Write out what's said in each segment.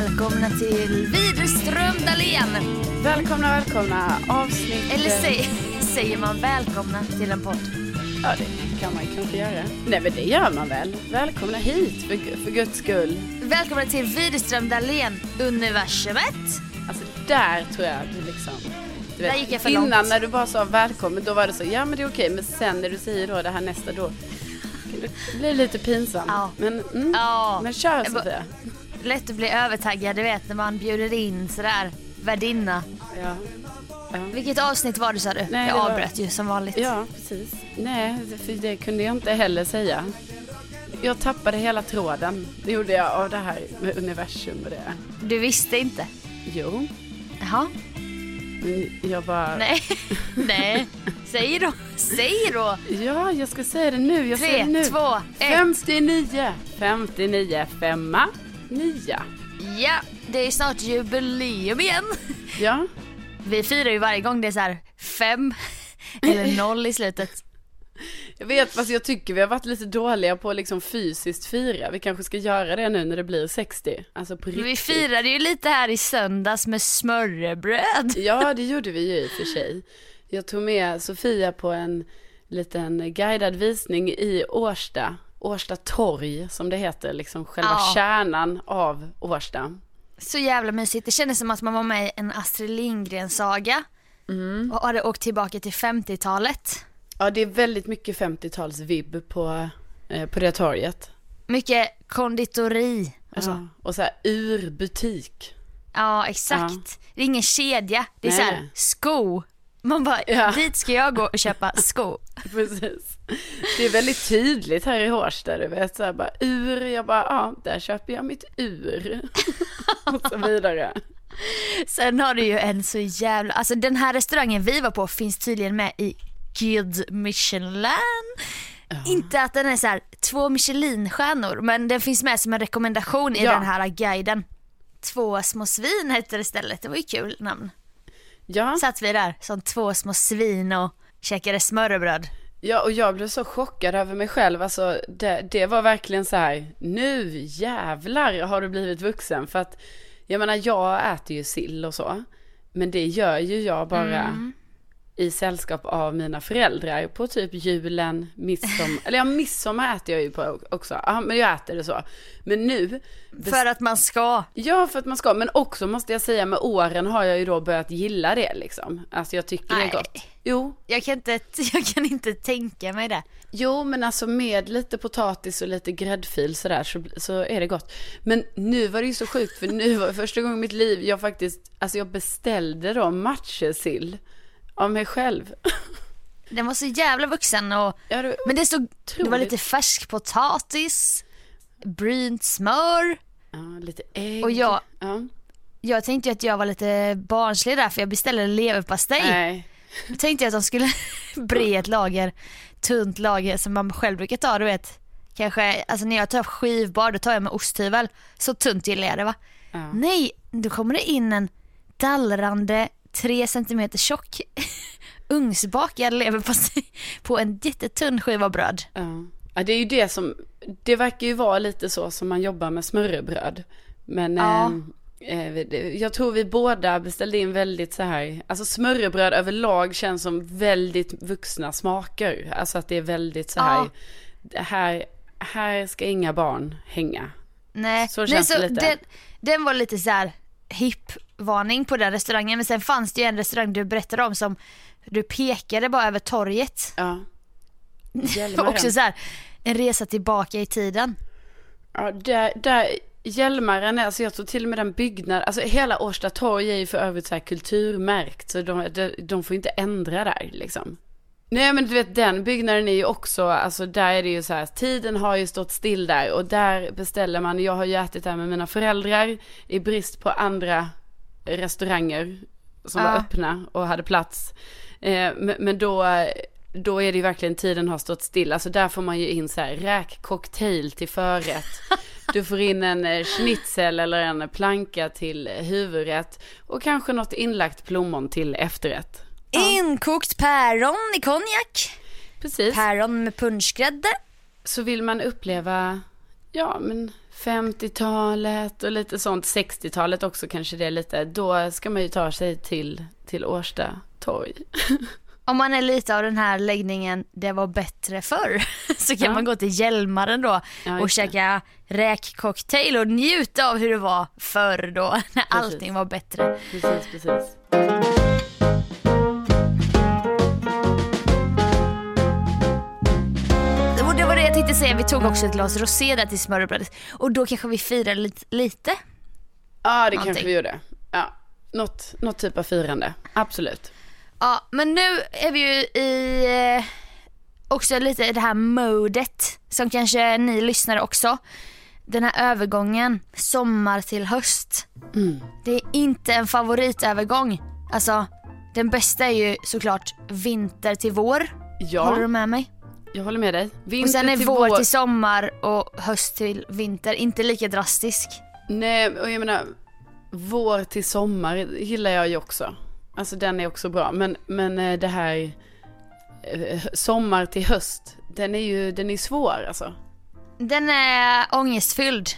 välkomna till Widerström Dahlén. Välkomna, välkomna. Avsnitt... Eller säg, säger man välkomna till en podd? Ja, det kan man kanske göra. Nej, men det gör man väl. Välkomna hit för, för guds skull. Välkomna till Widerström Dahlén, universumet. Alltså där tror jag du liksom... Du Där gick jag för innan långt. när du bara sa välkommen, då var det så, ja men det är okej. Men sen när du säger då det här nästa, då det blir lite pinsamt. Ja. Men, mm, Ja, men kör Sofia. Lätt att bli övertaggad, du vet när man bjuder in sådär värdinna. Ja. Ja. Vilket avsnitt var det sa du? Nej, jag var- avbröt ju som vanligt. ja, precis. Nej, det- för det kunde jag inte heller säga. Jag tappade hela tråden. Det gjorde jag av det här med universum och det. Du visste inte? Jo, Jaha. jag bara... Nej. Nej. Säg då. Säg då. Ja, jag ska säga det nu. Jag säger Tre, det nu. två, ett. 59, 59, femma, nia. Ja, det är snart jubileum igen. Ja, Vi firar ju varje gång det är så här fem eller noll i slutet. jag vet fast jag tycker vi har varit lite dåliga på att liksom fysiskt fira. Vi kanske ska göra det nu när det blir 60. Alltså på riktigt. Vi firade ju lite här i söndags med smörrebröd. Ja, det gjorde vi ju i och för sig. Jag tog med Sofia på en liten guidad visning i Årsta. Årsta torg som det heter, liksom själva Ja. kärnan av Årsta. Så jävla mysigt. Det kändes som att man var med i en Astrid Lindgren-saga. Mm. Och hade åkt tillbaka till 50-talet. Ja, det är väldigt mycket 50-tals-vibb på, eh, på det torget. Mycket konditori och så. Ja, och så här urbutik. Ja, exakt. Det är ingen kedja. Det är Nej, så här sko. Man bara, Ja. dit ska jag gå och köpa sko. Precis. Det är väldigt tydligt här i Hårsta, du vet. Så här bara ur, jag bara, ja, där köper jag mitt ur. och så vidare. Sen har du ju en så jävla, alltså den här restaurangen vi var på finns tydligen med i Guide Michelin. Inte att den är så här två Michelinstjärnor men den finns med som en rekommendation i Ja. den här guiden. Två små svin hette det istället, det var ju kul namn. Ja, Satt vi där som två små svin och käkade smörrebröd. ja, och jag blev så chockad över mig själv. Alltså, det, det var verkligen så här, nu jävlar har du blivit vuxen. För att, jag menar, jag äter ju sill och så. Men det gör ju jag bara Mm. I sällskap av mina föräldrar på typ julen, midsommar. Eller ja, midsommar äter jag ju på också. Ja, men jag äter det så. Men nu, För att man ska. ja för att man ska, men också måste jag säga med åren har jag ju då börjat gilla det liksom. Alltså jag tycker det Nej. är gott. Jo, Jag kan, inte, jag kan inte tänka mig det. jo men alltså med lite potatis och lite gräddfil sådär så, så är det gott. Men nu var det ju så sjukt för nu var det första gången i mitt liv jag faktiskt, alltså jag beställde då matjessill av mig själv. Den var så jävla vuxen och Ja, det, Men det stod, det var Otroligt. lite färsk potatis, brynt smör. ja, lite ägg. Och jag- Ja. Jag tänkte ju att jag var lite barnslig där för jag beställde leverpastej. Nej. Då tänkte jag att de skulle bre ett lager, tunt lager som man själv brukar ta, du vet. Kanske, alltså när jag tar skivbar då tar jag med osthyvel. Så tunt gillar jag det va. Ja. Nej, då kommer det in en dallrande 3 cm tjock ugnsbakad leverpastej på en jättetunn skiva bröd. Ja. ja, det är ju det som, det verkar ju vara lite så som man jobbar med smörrebröd. Men Ja. eh, eh, jag tror vi båda beställde in väldigt så här, alltså smörrebröd överlag känns som väldigt vuxna smaker. Alltså att det är väldigt så här, Ja. här, här ska inga barn hänga. Nej, Så Nej, känns det lite. Den, den var lite så här hipp-varning på den restaurangen men sen fanns det ju en restaurang du berättade om som du pekade bara över torget. Ja. Hjälmaren. också så här en resa tillbaka i tiden. Ja, där, där Hjälmaren, alltså jag tror till och med den byggnad, alltså hela Årsta torg är ju för övrigt så här kulturmärkt, så de, de, de får inte ändra där liksom. Nej men du vet den byggnaden är ju också, alltså där är det ju så här, tiden har ju stått still där och där beställer man, jag har ju ätit där med mina föräldrar i brist på andra restauranger som var Ja. öppna och hade plats. Eh, men, då, då är det ju verkligen tiden har stått still. Alltså där får man ju in så här räkcocktail till förrätt. Du får in en eh, schnitzel eller en planka till huvudrätt och kanske något inlagt plommon till efterrätt. Inkokt päron i konjak. Precis. Päron med punschgrädde. Så vill man uppleva, ja men 50-talet och lite sånt, 60-talet också kanske det är lite, då ska man ju ta sig till, till Årsta torg. Om man är lite av den här läggningen, det var bättre förr, så kan Ja. man gå till Hjälmaren då Ja, och käka räkcocktail och njuta av hur det var förr då, när allting var bättre. Precis, precis. Säga, vi tog också ett glas rosé där till smörrebrödet och då kanske vi firar lite. lite. Ja, det Någonting. kanske vi gjorde. Ja, något, något typ av firande, absolut. Ja, men nu är vi ju i eh, också lite i det här modet som kanske ni lyssnare också. Den här övergången, sommar till höst. Mm. Det är inte en favoritövergång. Alltså, den bästa är ju såklart vinter till vår. Håller du Ja, med mig? Jag håller med dig. Vinter Och sen är till vår till sommar och höst till vinter inte lika drastisk. Nej, och jag menar, vår till sommar gillar jag ju också. Alltså den är också bra. Men, men eh, det här eh, sommar till höst, den är ju den är svår alltså. Den är ångestfylld.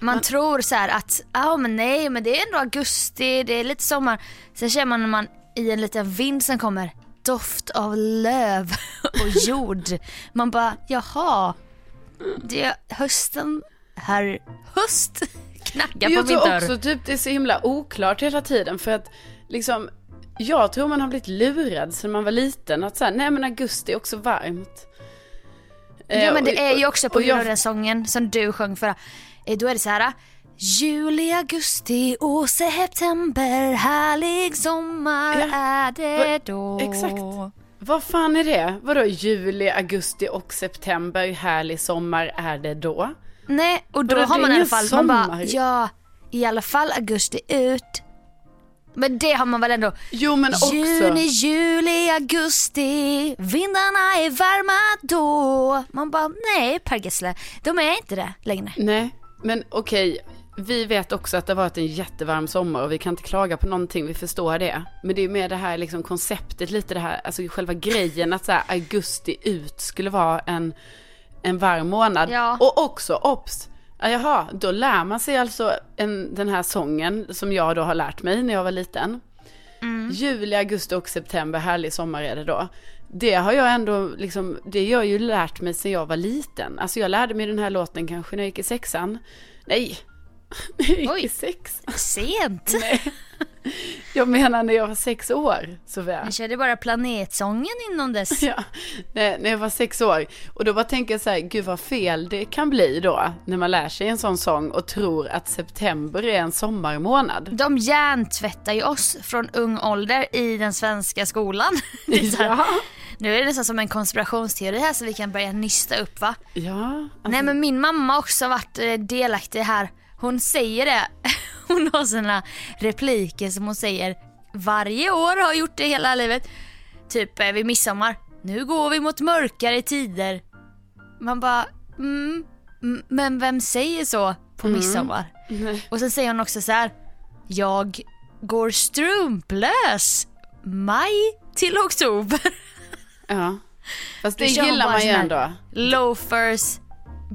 Man, Man- tror så här att, ja men nej men det är ändå augusti, det är lite sommar. Sen känner man när man i en liten vind som kommer, doft av löv och jord. Man bara, jaha, det är hösten här, höst knackar på Jag min tror dörr. också typ det är så himla oklart hela tiden för att liksom jag tror man har blivit lurad sen man var liten att säga nej men augusti är också varmt. Eh, Ja men det och- är ju också på grund av jag- den sången som du sjöng förra. Eh, Då är det så här. Juli, augusti och september, härlig sommar Ja, är det då. exakt. Vad fan är det? Vadå juli, augusti och september, härlig sommar är det då? Nej, och då Vadå, har man i alla fall, man bara, sommar. ja, i alla fall augusti ut. Men det har man väl ändå. Jo men också. Juni, juli, augusti, vindarna är varma då. Man bara, nej Per Gessle, de är inte det längre. Nej, men okej. Vi vet också att det har varit en jättevarm sommar och vi kan inte klaga på någonting, vi förstår det. Men det är mer det här liksom konceptet, lite det här, alltså själva grejen att så här, augusti ut skulle vara en, en varm månad. Ja. Och också, obs! Ja, jaha, då lär man sig alltså en, den här sången som jag då har lärt mig när jag var liten. Juli, augusti och september, härlig sommar är det då. Det har jag ändå liksom, det har jag ju lärt mig sedan jag var liten. Alltså jag lärde mig den här låten kanske när jag gick i sexan. Nej, jag gick Oj. i sex. Sent. Jag menar när jag var sex år, Sofia. Jag körde bara planetsången innan dess. Ja, när, när jag var sex år. Och då bara tänker jag så här, gud vad fel det kan bli då. När man lär sig en sån sång och tror att september är en sommarmånad. De hjärntvättar ju oss från ung ålder i den svenska skolan. Ja, Nu är det nästan som en konspirationsteori här så vi kan börja nysta upp va. ja. Alltså, Nej men min mamma har också varit eh, delaktig här. Hon säger det. Hon har sina repliker som hon säger varje år, har gjort det hela livet. Typ eh, vid midsommar. Nu går vi mot mörkare tider. Man bara, mm, mm, men vem säger så på midsommar? nej. Och sen säger hon också så här. Jag går strumplös maj till oktober. Ja. Fast det gillar man ju ändå. Loafers,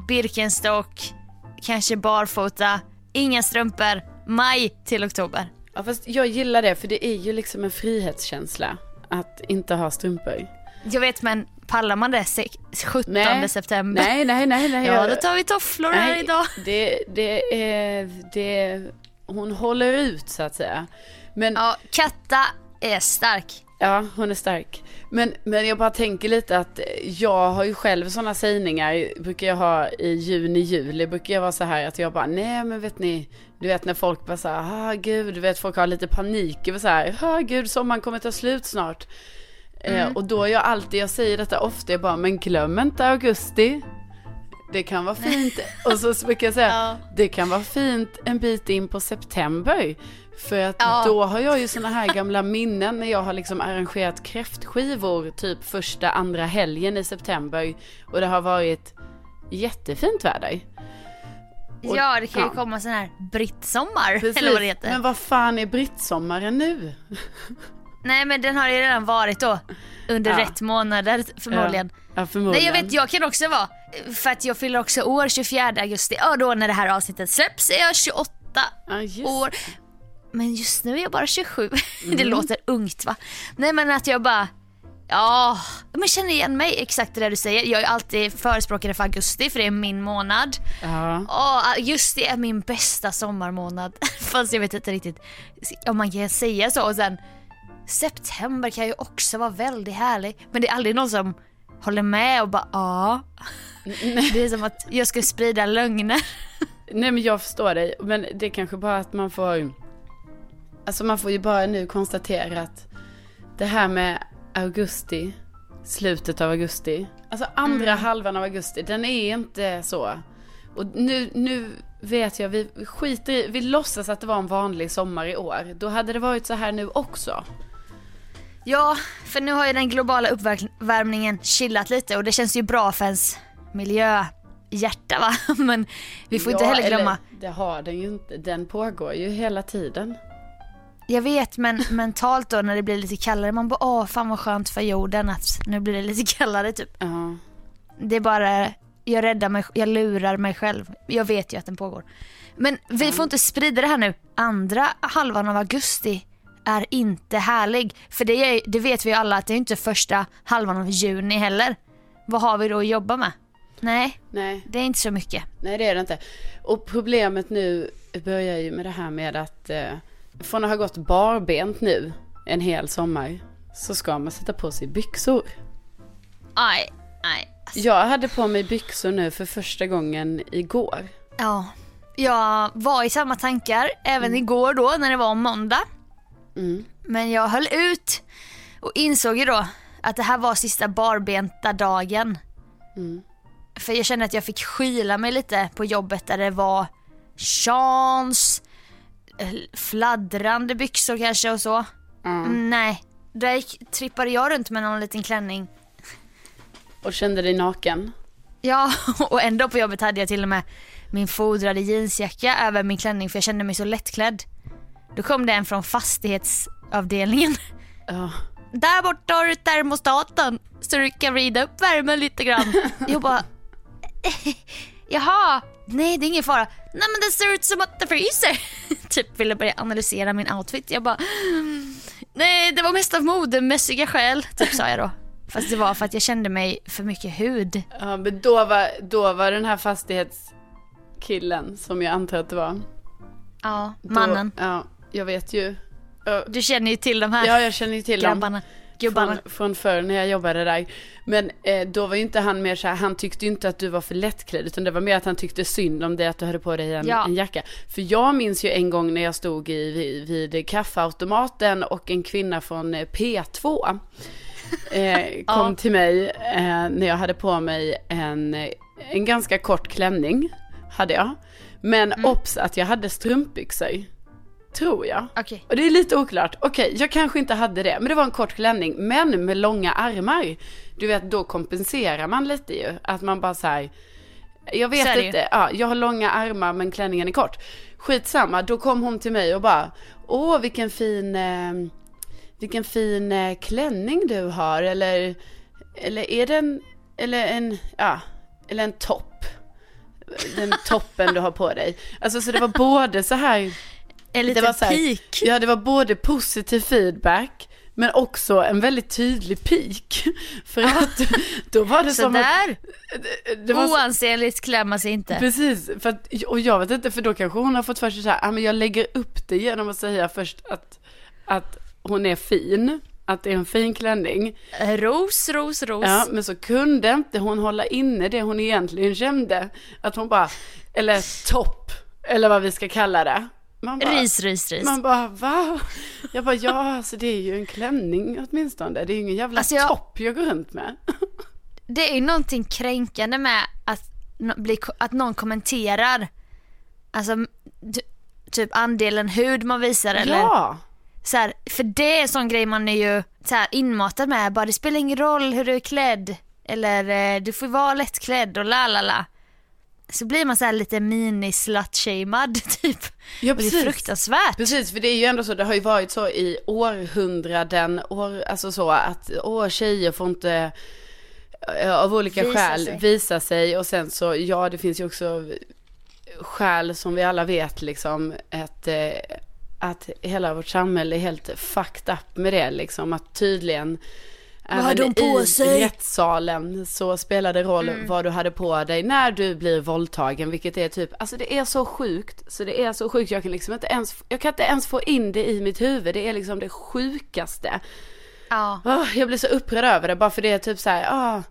Birkenstock, kanske barfota, inga strumpor, maj till oktober. Ja, fast jag gillar det för det är ju liksom en frihetskänsla att inte ha strumpor. Jag vet men pallar man det se- 17 Nej. september? Nej, nej, nej, nej. Ja då tar vi tofflor här nej, idag. Det, det är, det, hon håller ut så att säga. Men Ja, Katta är stark. Ja, hon är stark. Men, men jag bara tänker lite att jag har ju själv sådana sägningar, brukar jag ha i juni, juli, brukar jag vara så här att jag bara, nej men vet ni, du vet när folk bara så här, ah gud, du vet folk har lite panik över så här, ah gud, sommaren kommer ta slut snart. Eh, och då är jag alltid, jag säger detta ofta, jag bara, men glöm inte augusti. Det kan vara fint. Och så brukar jag säga, Ja. det kan vara fint en bit in på september. För att Ja. då har jag ju såna här gamla minnen när jag har liksom arrangerat kräftskivor typ första, andra helgen i september. Och det har varit jättefint väder. Och- ja det kan ju ja. komma sån här brittsommar Precis. eller vad det heter. Men vad fan är brittsommaren nu? Nej men den har ju redan varit då. under Ja. rätt månader förmodligen. Ja, förmodligen. Nej jag vet, jag kan också vara, för att jag fyller också år 24 augusti, ja då när det här avsnittet släpps är jag 28 Ja, just år. Men just nu är jag bara 27. det låter ungt va? Nej men att jag bara, ja, men känner igen mig exakt det där du säger. Jag är alltid förespråkare för augusti för det är min månad. Ja. Ja, augusti är min bästa sommarmånad. Fast jag vet inte riktigt om man kan säga så. Och sen september kan ju också vara väldigt härlig. Men det är aldrig någon som håller med och bara ja. Det är som att jag ska sprida lögner. Nej men jag förstår dig, men det är kanske bara att man får, alltså man får ju bara nu konstatera att det här med augusti, slutet av augusti, alltså andra halvan av augusti, den är inte så. Och nu, nu vet jag, vi skiter i, vi låtsas att det var en vanlig sommar i år. Då hade det varit så här nu också. Ja, för nu har ju den globala uppvärmningen chillat lite och det känns ju bra för ens miljöhjärta va. Men vi får inte Ja, heller glömma. Eller, det har den ju inte, den pågår ju hela tiden. Jag vet men mentalt då när det blir lite kallare, man bara åh fan vad skönt för jorden att nu blir det lite kallare typ. Ja. Det är bara, jag räddar mig, jag lurar mig själv. Jag vet ju att den pågår. Men vi får inte sprida det här nu. Andra halvan av augusti är inte härlig. För det, är, det vet vi ju alla att det är inte första halvan av juni heller. Vad har vi då att jobba med? Nej, Nej. det är inte så mycket. Nej det är det inte. Och problemet nu börjar ju med det här med att eh, från att ha gått barbent nu en hel sommar så ska man sätta på sig byxor. Aj, aj. Jag hade på mig byxor nu för första gången igår. Ja, jag var i samma tankar även igår då när det var måndag. Mm. Men jag höll ut och insåg ju då att det här var sista barbenta dagen. Mm. För jag kände att jag fick skyla mig lite på jobbet där det var chans, fladdrande byxor kanske och så. Mm, nej, där gick, trippade jag runt med någon liten klänning. Och kände dig naken. Ja, och ändå på jobbet hade jag till och med min fodrade jeansjacka över min klänning för jag kände mig så lättklädd. Då kom det en från fastighetsavdelningen. Ja. Där borta har du termostaten så du kan vrida upp värmen lite grann. Jag bara, jaha, nej det är ingen fara. Nej men det ser ut som att det fryser. typ ville börja analysera min outfit. Jag bara, nej det var mest av modemässiga skäl, typ sa jag då. Fast det var för att jag kände mig för mycket hud. ja men då var, då var den här fastighetskillen som jag antar att det var. Ja, Då, mannen. Ja, jag vet ju. Du känner ju till de här Ja, jag känner ju till dem. grabbarna. Gubbarna. Från, från förr när jag jobbade där. Men eh, då var ju inte han mer så här, han tyckte ju inte att du var för lättklädd. Utan det var mer att han tyckte synd om dig att du hade på dig en, Ja. en jacka. För jag minns ju en gång när jag stod i, vid, vid kaffeautomaten och en kvinna från eh, P2 eh, kom Ja. till mig eh, när jag hade på mig en, eh, en ganska kort klänning. Hade jag. Men Mm. obs att jag hade strumpbyxor. Tror jag. Okej. Och det är lite oklart. Okej, jag kanske inte hade det. Men det var en kort klänning. Men med långa armar. Du vet, då kompenserar man lite ju. Att man bara så här. Jag vet ju. inte. Ja, jag har långa armar men klänningen är kort. Skitsamma. Då kom hon till mig och bara. Åh, vilken fin. Eh, vilken fin eh, klänning du har. Eller. Eller är den. Eller en. Ja. Eller en topp. Den toppen du har på dig. Alltså så det var både så här. En Det liten var så här- peak. Ja, det var både positiv feedback, men också en väldigt tydlig peak. För att då var det som att, Sådär. det var Oansenligt klär man sig inte. Precis, för att, och jag vet inte, för då kanske hon har fått för sig så här, ah, men jag lägger upp det genom att säga först att, att hon är fin, att det är en fin klänning. Ros, ros, ros. Ja, men så kunde inte hon hålla inne det hon egentligen kände. Att hon bara, eller topp, eller vad vi ska kalla det. Man bara, Ris, ris, ris. Man bara, va? Jag bara, ja, alltså det är ju en klänning åtminstone. Det är ju ingen jävla Alltså, jag- topp jag går runt med. Det är ju någonting kränkande med att, bli, att någon kommenterar, alltså typ andelen hud man visar eller Ja, så här, för det är en sån grej man är ju så här, inmatad med, bara det spelar ingen roll hur du är klädd eller eh, du får vara lättklädd och la la la. Så blir man så lite mini slut-shamed typ. Ja, Och det är precis. fruktansvärt. Precis, för det är ju ändå så, det har ju varit så i århundraden, år, alltså så att åh, tjejer får inte av olika Visa skäl sig. visa sig och sen så, ja det finns ju också skäl som vi alla vet liksom, att, eh, att hela vårt samhälle är helt fucked up med det liksom, att tydligen Vad hade hon på i sig? rättssalen så spelar det roll Mm. vad du hade på dig när du blir våldtagen, vilket är typ, alltså det är så sjukt, så det är så sjukt, jag kan liksom inte ens, jag kan inte ens få in det i mitt huvud, det är liksom det sjukaste. Ja. Åh, jag blir så upprörd över det, bara för det är typ så här, ah,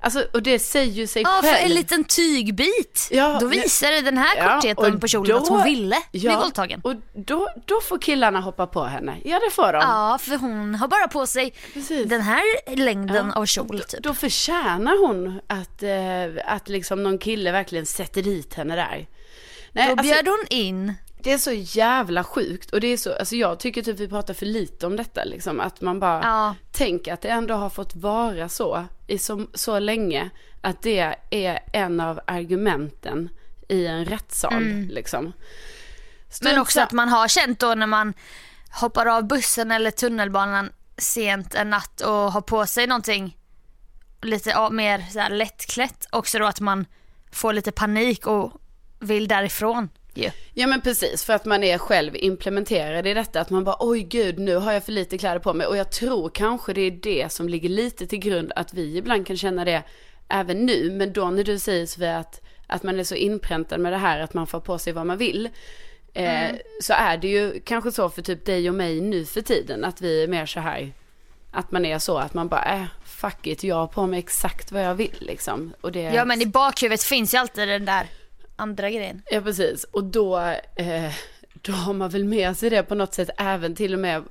alltså, och det säger ju sig Ja, själv. för en liten tygbit. Ja, då visar det den här Ja, kortheten och på kjolen då- att hon ville bli Ja, våldtagen. Och då, då får killarna hoppa på henne, ja det får de. Ja, för hon har bara på sig Precis. den här längden Ja, av kjol Då, typ. då förtjänar hon att, eh, att liksom någon kille verkligen sätter dit henne där. Nej, Då alltså, bjöd hon in. Det är så jävla sjukt och det är så, alltså jag tycker typ vi pratar för lite om detta liksom, att man bara Ja. tänker att det ändå har fått vara så i så, så länge att det är en av argumenten i en rättssal liksom. Mm. Men också sa- att man har känt då när man hoppar av bussen eller tunnelbanan sent en natt och har på sig någonting lite mer så lättklätt. Också då att man får lite panik och vill därifrån. Ju. Ja men precis, för att man är själv implementerad i detta. Att man bara, oj gud, nu har jag för lite kläder på mig. Och jag tror kanske det är det som ligger lite till grund att vi ibland kan känna det även nu. Men då när du säger Sofia att, att man är så inpräntad med det här att man får på sig vad man vill. Eh, Så är det ju kanske så för typ dig och mig nu för tiden. Att vi är mer så här, att man är så att man bara, äh, fuck it, jag har på mig exakt vad jag vill liksom. Och det, Ja men i bakhuvudet finns ju alltid den där andra grejen. Ja precis, och då, eh, då har man väl med sig det på något sätt även till och med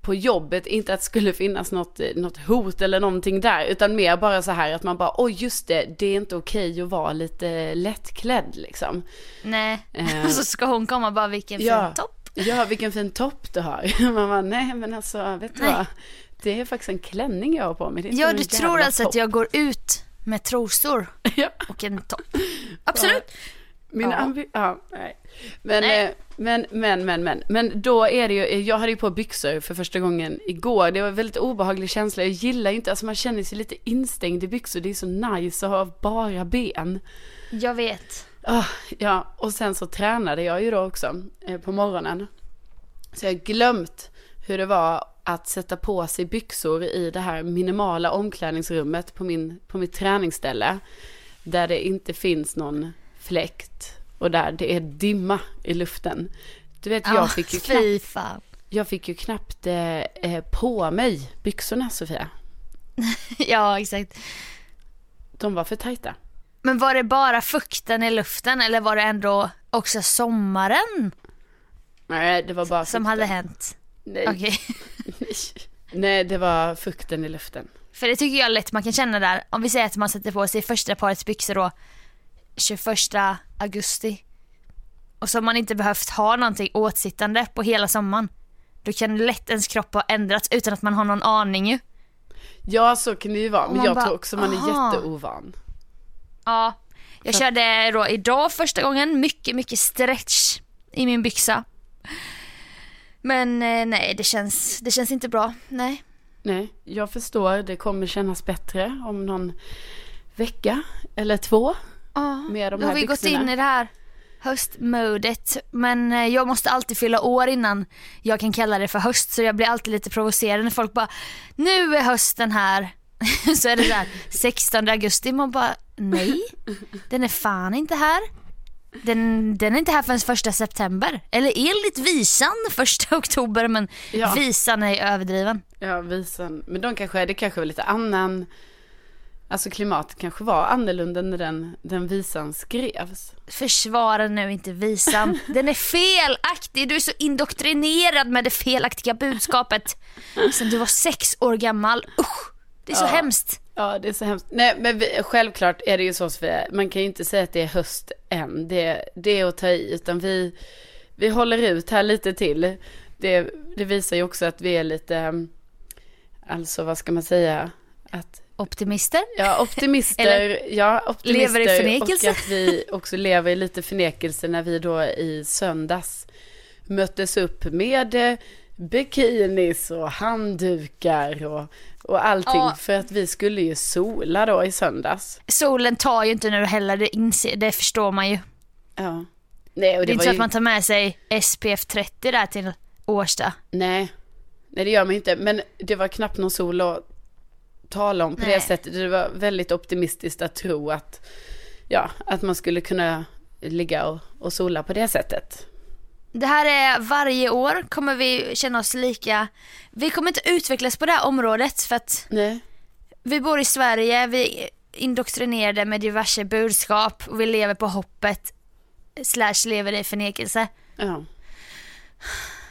på jobbet, inte att det skulle finnas något, eh, något hot eller någonting där, utan mer bara så här att man bara, oj just det, det är inte okej att vara lite lättklädd liksom. Nej, Eh. och så ska hon komma och bara vilken Ja. fin topp. Ja, vilken fin topp du har. Man bara, nej men alltså, vet du Nej. vad? Det är faktiskt en klänning jag har på mig. Ja du tror alltså topp." att jag går ut med trosor Ja. och en topp. Absolut. Min Ja. ambi- ja, nej. Men, Nej. eh, men, men, men, men, men då är det ju, jag hade ju på byxor för första gången igår. Det var en väldigt obehaglig känsla. Jag gillar ju inte, alltså man känner sig lite instängd i byxor. Det är så nice att ha bara ben. Jag vet. Ah, ja, och sen så tränade jag ju då också eh, på morgonen. Så jag har glömt hur det var att sätta på sig byxor i det här minimala omklädningsrummet på, min, på mitt träningsställe. Där det inte finns någon fläkt och där det är dimma i luften. Du vet, jag, Ja, fick, ju knappt, jag fick ju knappt eh, eh, på mig byxorna, Sofia. Ja exakt. De var för tajta. Men var det bara fukten i luften eller var det ändå också sommaren Nej, det var bara som fukten. hade hänt? Nej, Okej. nej, det var fukten i luften. För det tycker jag lätt man kan känna där. Om vi säger att man sätter på sig första parets byxor då 21 augusti. Och så har man inte behövt ha någonting åtsittande på hela sommaren. Då kan lätt ens kropp ha ändrats utan att man har någon aning ju. Ja, så kan det ju vara. Men jag bara, tror också man är aha. jätteovan. Ja, jag Så- körde då idag första gången mycket, mycket stretch i min byxa. Men eh, nej, det känns, det känns inte bra. Nej. Nej, jag förstår. Det kommer kännas bättre om någon vecka eller två. Ja, Med de då har vi gått byxorna. in i det här höstmodet. Men eh, jag måste alltid fylla år innan jag kan kalla det för höst. Så jag blir alltid lite provocerad när folk bara, nu är hösten här. så är det där 16 augusti. Man bara, nej, den är fan inte här. Den, den är inte här förrän första september. Eller enligt visan första oktober men Ja. visan är överdriven. Ja, visan. Men de kanske, det kanske var lite annan, alltså klimatet kanske var annorlunda när den, den visan skrevs. Försvara nu inte visan. Den är felaktig. Du är så indoktrinerad med det felaktiga budskapet. Sen du var sex år gammal. Usch, det är så Ja. hemskt. Ja, det är så hemskt. Nej, men vi, självklart är det ju så Sofia, man kan ju inte säga att det är höst än. Det, det är att ta i, utan vi, vi håller ut här lite till. Det, det visar ju också att vi är lite, alltså vad ska man säga, att optimister. Ja, optimister, Eller ja, optimister lever i förnekelse. och att vi också lever i lite förnekelse när vi då i söndags möttes upp med bikinis och handdukar och, och allting Ja. för att vi skulle ju sola då i söndags. Solen tar ju inte nu heller, det, inser, det förstår man ju. Ja. Nej, och Det är det, inte var så ju... att man tar med sig SPF 30 där till Årsta. Nej. Nej, det gör man inte. Men det var knappt någon sol att tala om på Nej. det sättet. Det var väldigt optimistiskt att tro att, ja, att man skulle kunna ligga och, och sola på det sättet. Det här är varje år kommer vi känna oss lika, vi kommer inte utvecklas på det här området för att Nej. vi bor i Sverige, vi är indoktrinerade med diverse budskap och vi lever på hoppet slash lever i förnekelse. Ja.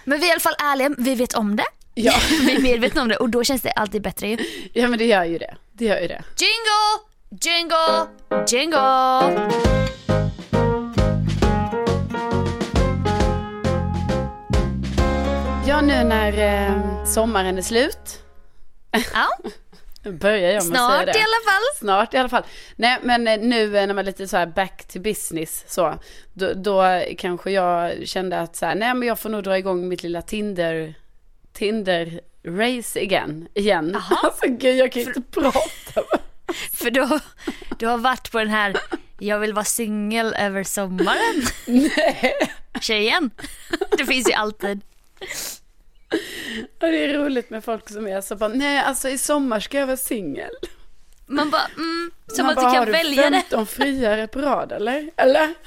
Men vi är i alla fall ärliga, vi vet om det. Ja. vi är medvetna om det och då känns det alltid bättre ju. ja, men det gör ju det. Det gör ju det. Jingle, jingle, jingle. Nu när eh, sommaren är slut. Ja, börjar jag med att säga snart det. i alla fall. Snart i alla fall. Nej, men eh, nu eh, när man är lite så här back to business så, då, då kanske jag kände att så här, nej men jag får nog dra igång mitt lilla Tinder, Tinder race igen, igen. Alltså gud, jag kan ju inte prata. För du, du har varit på den här jag vill vara singel över sommaren Nej, tjejen. Det finns ju alltid. och det är roligt med folk som är så bara, nej alltså i sommar ska jag vara singel. Man bara, mm, som Man att du bara, kan har välja det. 15 friare på rad eller? Eller?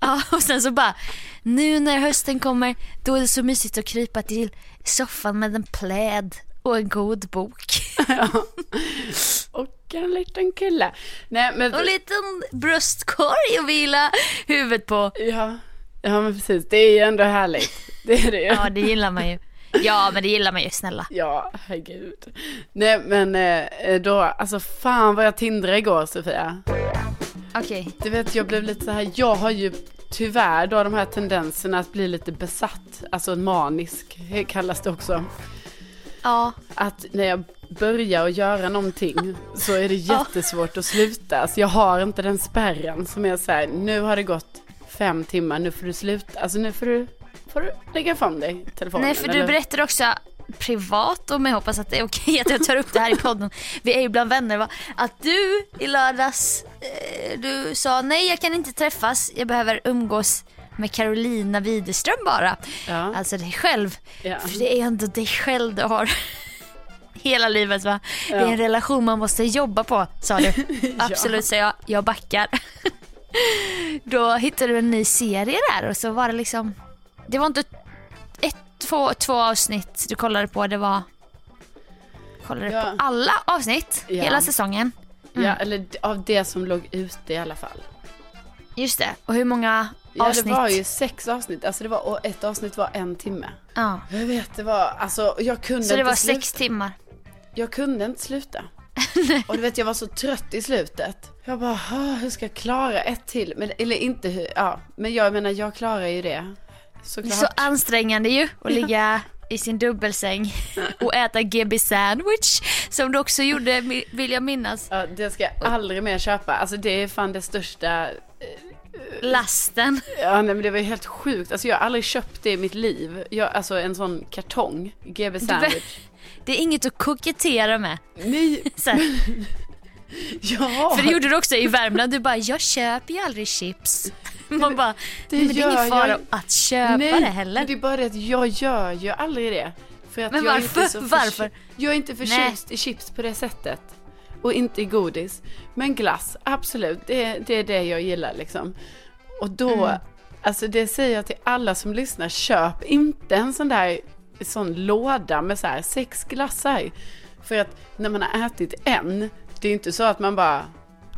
Ja, och sen så bara, nu när hösten kommer, då är det så mysigt att krypa till soffan med en pläd och en god bok. Ja. Och en liten kille. Nej men, Och en liten bröstkorg att vila huvudet på. ja, ja men precis, det är ju ändå härligt. Det är det ju. Ja, det gillar man ju. Ja, men det gillar man ju, snälla. Ja, herregud. Nej men eh, då, alltså fan vad jag tindrade igår Sofia. Okej. Du vet jag blev lite så här, jag har ju tyvärr då de här tendenserna att bli lite besatt, alltså manisk kallas det också. Ja, Att när jag börjar att göra någonting så är det jättesvårt att sluta. Alltså jag har inte den spärren som är så här, nu har det gått fem timmar, nu får du sluta. Alltså nu får du, får du lägga ifrån dig telefonen. nej för du eller? berättade också privat om jag hoppas att det är okej att jag tar upp det här i podden. Vi är ju bland vänner va. Att du i lördags, eh, du sa nej jag kan inte träffas, jag behöver umgås med Carolina Widerström bara. Ja. Alltså dig själv. Ja. För det är ändå dig själv du har hela livet va. Det är Ja. en relation man måste jobba på sa du. Absolut sa jag, jag backar. Då hittade du en ny serie där och så var det liksom, det var inte ett, två, två avsnitt du kollade på, det var Kollade Ja. på alla avsnitt Ja. hela säsongen. Ja, eller av det som låg ute i alla fall. Just det. Och hur många Ja, avsnitt? det var ju sex avsnitt. Alltså det var, och ett avsnitt var en timme. Ja. Jag vet, det var, alltså jag kunde Så det inte var sluta. sex timmar. Jag kunde inte sluta. och du vet, jag var så trött i slutet. Jag bara, "Ah, hur ska jag klara ett till? Men, eller inte hur, ja. Men jag menar, jag klarar ju det. Såklart. så ansträngande ju att ligga i sin dubbelsäng och äta GB sandwich som du också gjorde vill jag minnas. Ja, det ska jag aldrig mer köpa. Alltså det är fan det största. Lasten. Ja, nej, men det var ju helt sjukt. Alltså jag har aldrig köpt det i mitt liv. Jag, alltså en sån kartong, GB sandwich. Det är inget att kokettera med. Nej, ja. för det gjorde du också i Värmland, du bara jag köper ju aldrig chips. Man bara, det nej, men det är ingen fara jag- att köpa Nej, det heller. det är bara det att jag gör ju aldrig det. För att Men jag är varför? Inte så Varför? Jag är inte förtjust i chips på det sättet. Och inte i godis. Men glass, absolut. Det, det är det jag gillar liksom. Och då, Mm. alltså det säger jag till alla som lyssnar. Köp inte en sån där sån låda med så här sex glassar. För att när man har ätit en, det är inte så att man bara,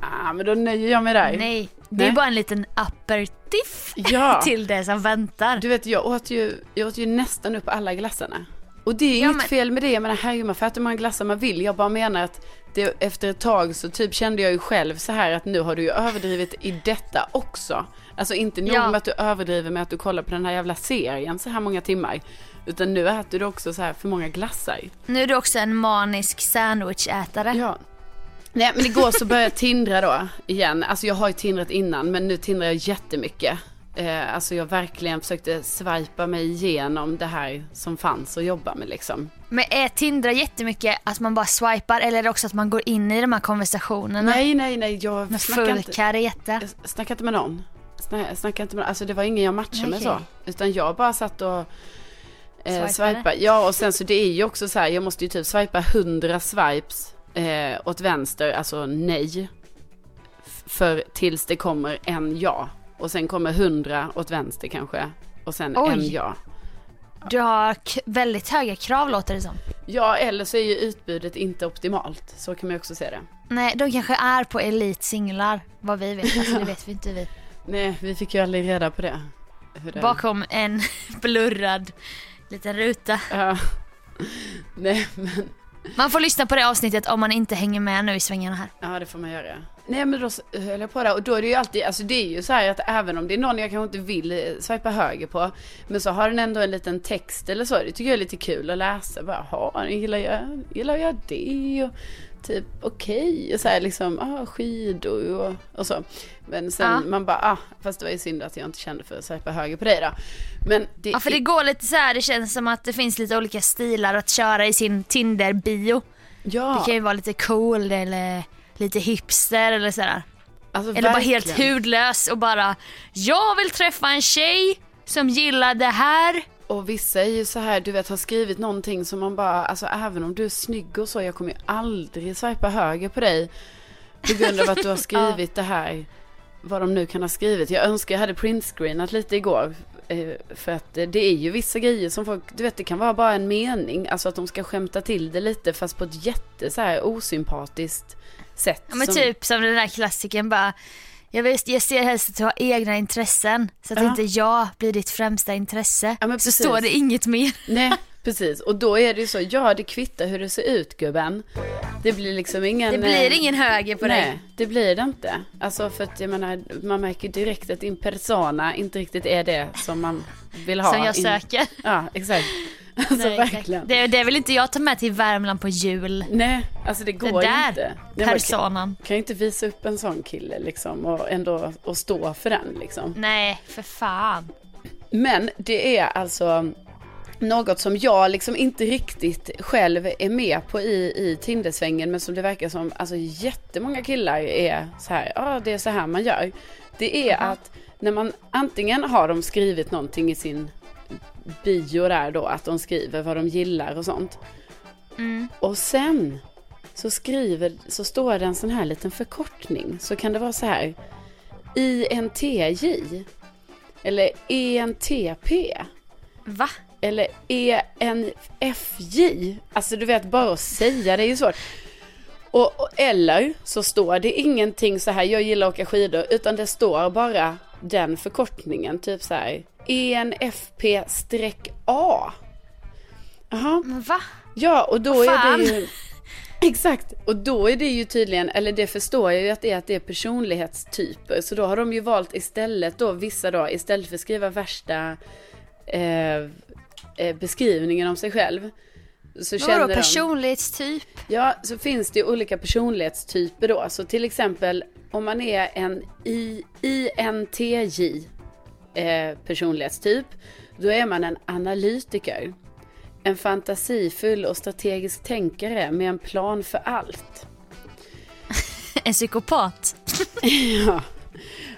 ah men då nöjer jag mig där. Nej, det är Nej. bara en liten aperitif Ja. till det som väntar. Du vet, jag åt ju, jag åt ju nästan upp alla glassarna. Och det är Ja, inget men- fel med det. Jag menar, herregud, man får äta hur många glassar man vill. Jag bara menar att det, efter ett tag så typ kände jag ju själv så här att nu har du ju överdrivit i detta också. Alltså inte nog Ja. med att du överdriver med att du kollar på den här jävla serien så här många timmar. Utan nu äter du också så här för många glassar. Nu är du också en manisk sandwichätare. Ja. Nej men igår så började jag tindra då igen. Alltså jag har ju tindrat innan men nu tindrar jag jättemycket. Eh, alltså jag verkligen försökte swipa mig igenom det här som fanns att jobba med liksom. Men är Tindra jättemycket att man bara swipar eller är det också att man går in i de här konversationerna? Nej nej nej jag Med snackar full inte, kareta. jag snackar inte med någon. Sna- Snackar inte med Alltså det var ingen jag matchade med Okej. så. Utan jag bara satt och eh, Swipade. Ja och sen så det är ju också så här, jag måste ju typ swipa 100 swipes eh, åt vänster, alltså nej. För tills det kommer en ja. Och sen kommer 100 åt vänster kanske. Och sen Oj. en ja. Du har väldigt höga krav låter det som. Ja eller så är ju utbudet inte optimalt. Så kan man ju också se det. Nej, de kanske är på Elite singlar, vad vi vet. Alltså det vet vi inte vi. Nej vi fick ju aldrig reda på det. Det... Bakom en blurrad liten ruta. Ja. Nej men man får lyssna på det avsnittet om man inte hänger med nu i svängarna här. Ja det får man göra. Nej men då höll jag på där och då är det ju alltid, alltså det är ju så här att även om det är någon jag kanske inte vill eh, swipa höger på. Men så har den ändå en liten text eller så. Det tycker jag är lite kul att läsa. Bara, jaha, gillar jag, gillar jag det? Och typ okej, och så här liksom, ah, skidor och, och så. Men sen Ja. man bara, ah, fast det var ju synd att jag inte kände för att swipa höger på dig då. Men det, Ja för det går lite så här, det känns som att det finns lite olika stilar att köra i sin Tinder-bio. ja, Det kan ju vara lite cool eller lite hipster eller sådär. alltså Eller bara helt verkligen. hudlös och bara Jag vill träffa en tjej som gillar det här. Och vissa är ju så här, du vet, har skrivit någonting som man bara, alltså även om du är snygg och så, jag kommer ju aldrig swipa höger på dig. På grund av att du har skrivit det här, vad de nu kan ha skrivit. Jag önskar jag hade printscreenat lite igår. eh, För att det är ju vissa grejer som folk, du vet det kan vara bara en mening, alltså att de ska skämta till det lite fast på ett jätte så här osympatiskt sätt. Ja men som- typ som den där klassiken bara jag, vet, jag ser helst att du har egna intressen så att Ja. inte jag blir ditt främsta intresse. Ja, så står det inget mer. Nej, precis. Och då är det ju så, ja det kvittar hur det ser ut gubben. Det blir liksom ingen... Det blir eh, ingen höger på Nej, dig. det blir det inte. Alltså för att jag menar, man märker direkt att din persona inte riktigt är det som man vill ha. Som jag In- söker. Ja, exakt. Alltså Nej, verkligen. Det, det vill inte jag ta med till Värmland på jul. Nej, alltså det Det går ju där inte. Nej, kan, personan. kan ju inte visa upp en sån kille liksom och ändå och stå för den liksom. Nej, för fan. Men det är alltså något som jag liksom inte riktigt själv är med på i, i Tindersvängen men som det verkar som alltså jättemånga killar är så här, ja ah, det är så här man gör. Det är att när man antingen har de skrivit någonting i sin bio där då, att de skriver vad de gillar och sånt. Mm. Och sen så skriver, så står det en sån här liten förkortning. Så kan det vara så här. INTJ. Eller ENTP. Va? Eller ENFJ. Alltså du vet, bara att säga det är ju svårt. Och, och, eller så står det ingenting så här, jag gillar att åka skidor, utan det står bara den förkortningen, typ så här. ENFP-A. Jaha, Men va? Ja, och då är det ju... Exakt, och då är det ju tydligen, eller det förstår jag ju att det är att det är personlighetstyper. Så då har de ju valt istället då, vissa då, istället för att skriva värsta eh, eh, beskrivningen om sig själv. Så känner Vadå de, personlighetstyp? Ja, så finns det ju olika personlighetstyper då. Så till exempel om man är en I, INTJ eh, personlighetstyp, då är man en analytiker. En fantasifull och strategisk tänkare med en plan för allt. En psykopat? Ja.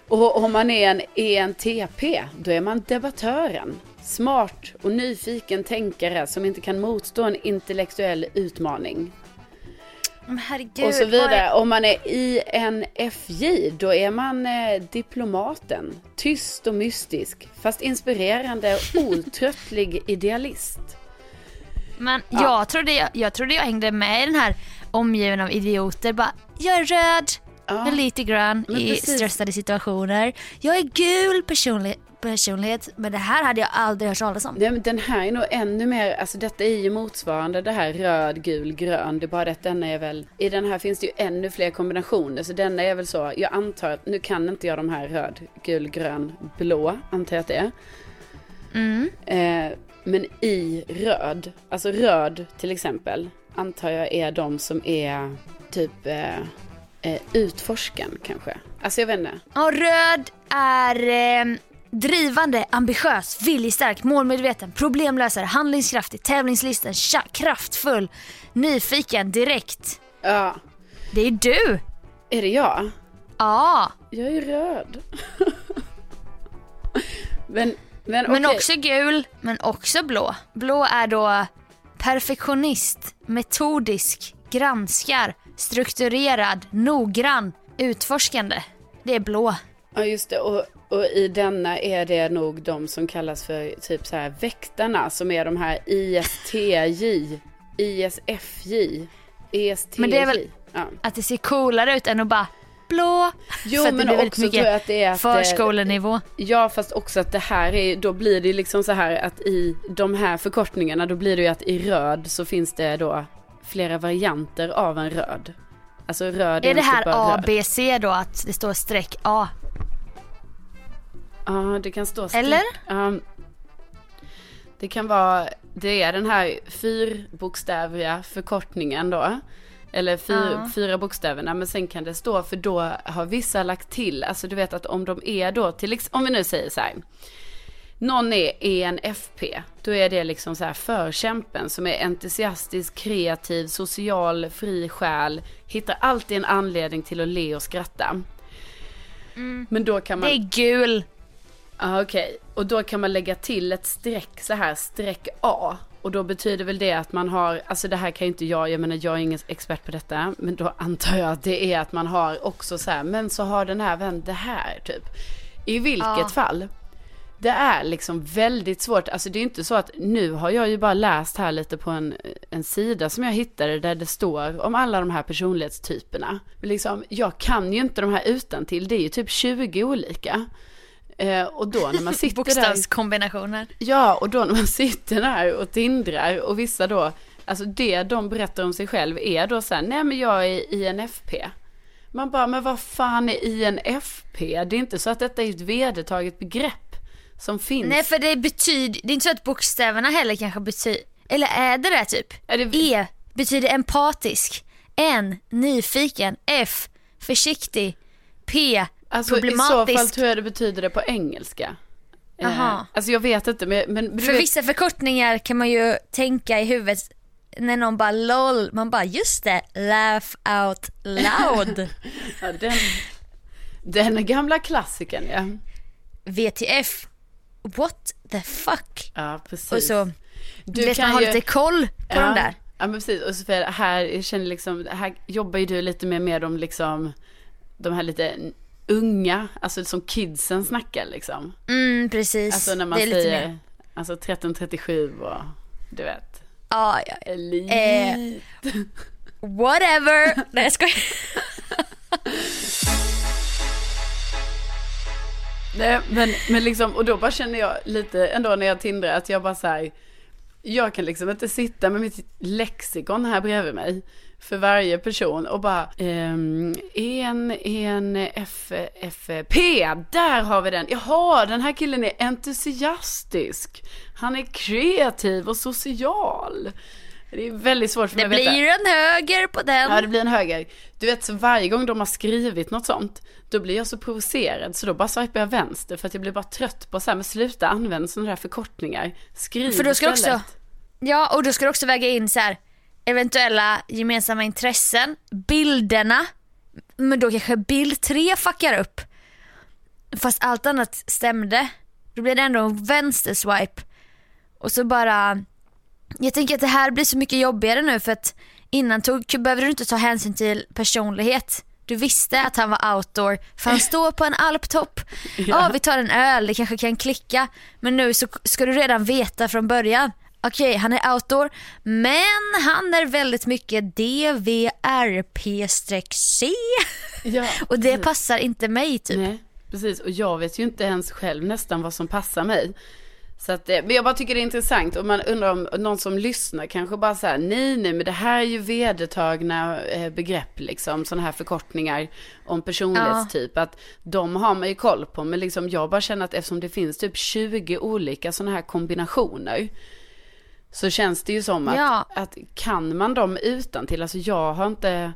Och om man är en ENTP, då är man debattören. Smart och nyfiken tänkare som inte kan motstå en intellektuell utmaning. Men herregud. Och så vidare. Om man är INFJ, då är man eh, diplomaten. Tyst och mystisk, fast inspirerande och outtröttlig idealist. Men Ja. jag, trodde jag, jag trodde jag hängde med i den här omgiven av idioter. Bara, jag är röd, Ja. lite grön Men i precis. stressade situationer. Jag är gul personlig, personlighet, men det här hade jag aldrig hört talas om. Nej, men den här är nog ännu mer, alltså detta är ju motsvarande det här röd, gul, grön. Det är bara det att denna är väl, i den här finns det ju ännu fler kombinationer. Så denna är väl så, jag antar att, nu kan inte jag de här röd, gul, grön, blå, antar jag att det är. Mm. Eh, men i röd, alltså röd till exempel, antar jag är de som är typ eh, eh, utforskan kanske. Alltså jag vet inte. Ja, röd är eh, drivande, ambitiös, viljestark, målmedveten, problemlösare, handlingskraftig, tävlingslisten, kraftfull, nyfiken, direkt. Ja, Det är du. är det jag? Ja, Jag är röd. men men, men okej. också gul, men också blå. Blå är då perfektionist, metodisk, granskar, strukturerad, noggrann, utforskande. Det är blå. Ja just det och, och i denna är det nog de som kallas för typ så här väktarna som är de här ISTJ, ISFJ, ESTJ. Men det är väl- Ja. Att det ser coolare ut än att bara blå. Jo För det men väldigt också tror jag att det är att det- Förskolenivå. Ja fast också att det här är, då blir det liksom så här att i de här förkortningarna då blir det ju att i röd så finns det då flera varianter av en röd. Alltså röd Är det en här typ av A, röd. Då att det står streck A? Ja, det kan stå... Eller? Ja. det kan vara, det är den här fyrbokstäviga förkortningen då. Eller fyr, Ja. fyra bokstäverna, men sen kan det stå, för då har vissa lagt till, alltså du vet att om de är då, till om vi nu säger så här. Någon är ENFP, då är det liksom så här förkämpen som är entusiastisk, kreativ, social, fri själ, hittar alltid en anledning till att le och skratta. Men då kan man... Det är gul. Ja, okej. Och då kan man lägga till ett streck så här, streck A. Och då betyder väl det att man har, alltså det här kan ju inte jag, jag menar jag är ingen expert på detta. Men då antar jag att det är att man har också så här, men så har den här vän det här typ. I vilket Ja. fall. Det är liksom väldigt svårt, alltså det är inte så att nu har jag ju bara läst här lite på en, en sida som jag hittade där det står om alla de här personlighetstyperna. Men liksom, jag kan ju inte de här utan till. det är ju typ 20 olika. Eh, och då när man sitter där, Bokstavskombinationer. ja och då när man sitter där och tindrar och vissa då, alltså det de berättar om sig själv är då så här, nej men jag är INFP. Man bara, men vad fan är INFP? Det är inte så att detta är ett vedertaget begrepp som finns. Nej för det betyder, det är inte så att bokstäverna heller kanske betyder, eller är det det typ? Är det- E betyder empatisk, N nyfiken, F försiktig, P Alltså i så fall tror jag det betyder det på engelska. Eh, Jaha. alltså jag vet inte men, men För vet, vissa förkortningar kan man ju tänka i huvudet när någon bara LOL, man bara just det, laugh out loud. ja, den, den gamla klassikern ja. VTF, what the fuck? Ja precis. Och så, Du vet kan man har ju- lite koll på ja, de där. Ja men precis, och Sofia, här, jag känner liksom, här jobbar ju du lite mer med de liksom, de här lite unga, alltså som kidsen snackar liksom. Mm precis, Alltså när man det är lite säger, mer. alltså 1337 och du vet. Ja, ja, ja. Elit. Eh, Whatever. Nej jag skojar. Nej, men, men liksom, och då bara känner jag lite ändå när jag tindrar att jag bara så här, jag kan liksom inte sitta med mitt lexikon här bredvid mig för varje person och bara ehm, en, en FP, där har vi den. Jaha, den här killen är entusiastisk. Han är kreativ och social. Det är väldigt svårt för mig Det att veta. blir en höger på den. Ja, det blir en höger. Du vet, så varje gång de har skrivit något sånt, då blir jag så provocerad, så då bara swipar jag vänster, för att jag blir bara trött på så här, men sluta använda sådana här förkortningar. Skriv För då ska du istället. också, ja och då ska du också väga in så här eventuella gemensamma intressen, bilderna, men då kanske bild 3 fuckar upp. Fast allt annat stämde. Då blir det ändå en vänsterswipe. Och så bara, jag tänker att det här blir så mycket jobbigare nu för att innan tog, behövde du inte ta hänsyn till personlighet. Du visste att han var outdoor, för han står på en alptopp. Ja, vi tar en öl, det kanske kan klicka. Men nu så ska du redan veta från början. Okej, han är outdoor, men han är väldigt mycket DVRP-C. Ja, Och det precis. passar inte mig typ. Nej, precis. Och jag vet ju inte ens själv nästan vad som passar mig. Så att, eh, men jag bara tycker det är intressant och man undrar om någon som lyssnar kanske bara så här, nej, nej, men det här är ju vedertagna eh, begrepp liksom, sådana här förkortningar om personlighetstyp, att de har man ju koll på, men liksom jag bara känner att eftersom det finns typ 20 olika sådana här kombinationer, Så känns det ju som att, Ja. att kan man dem utan till, alltså jag har inte,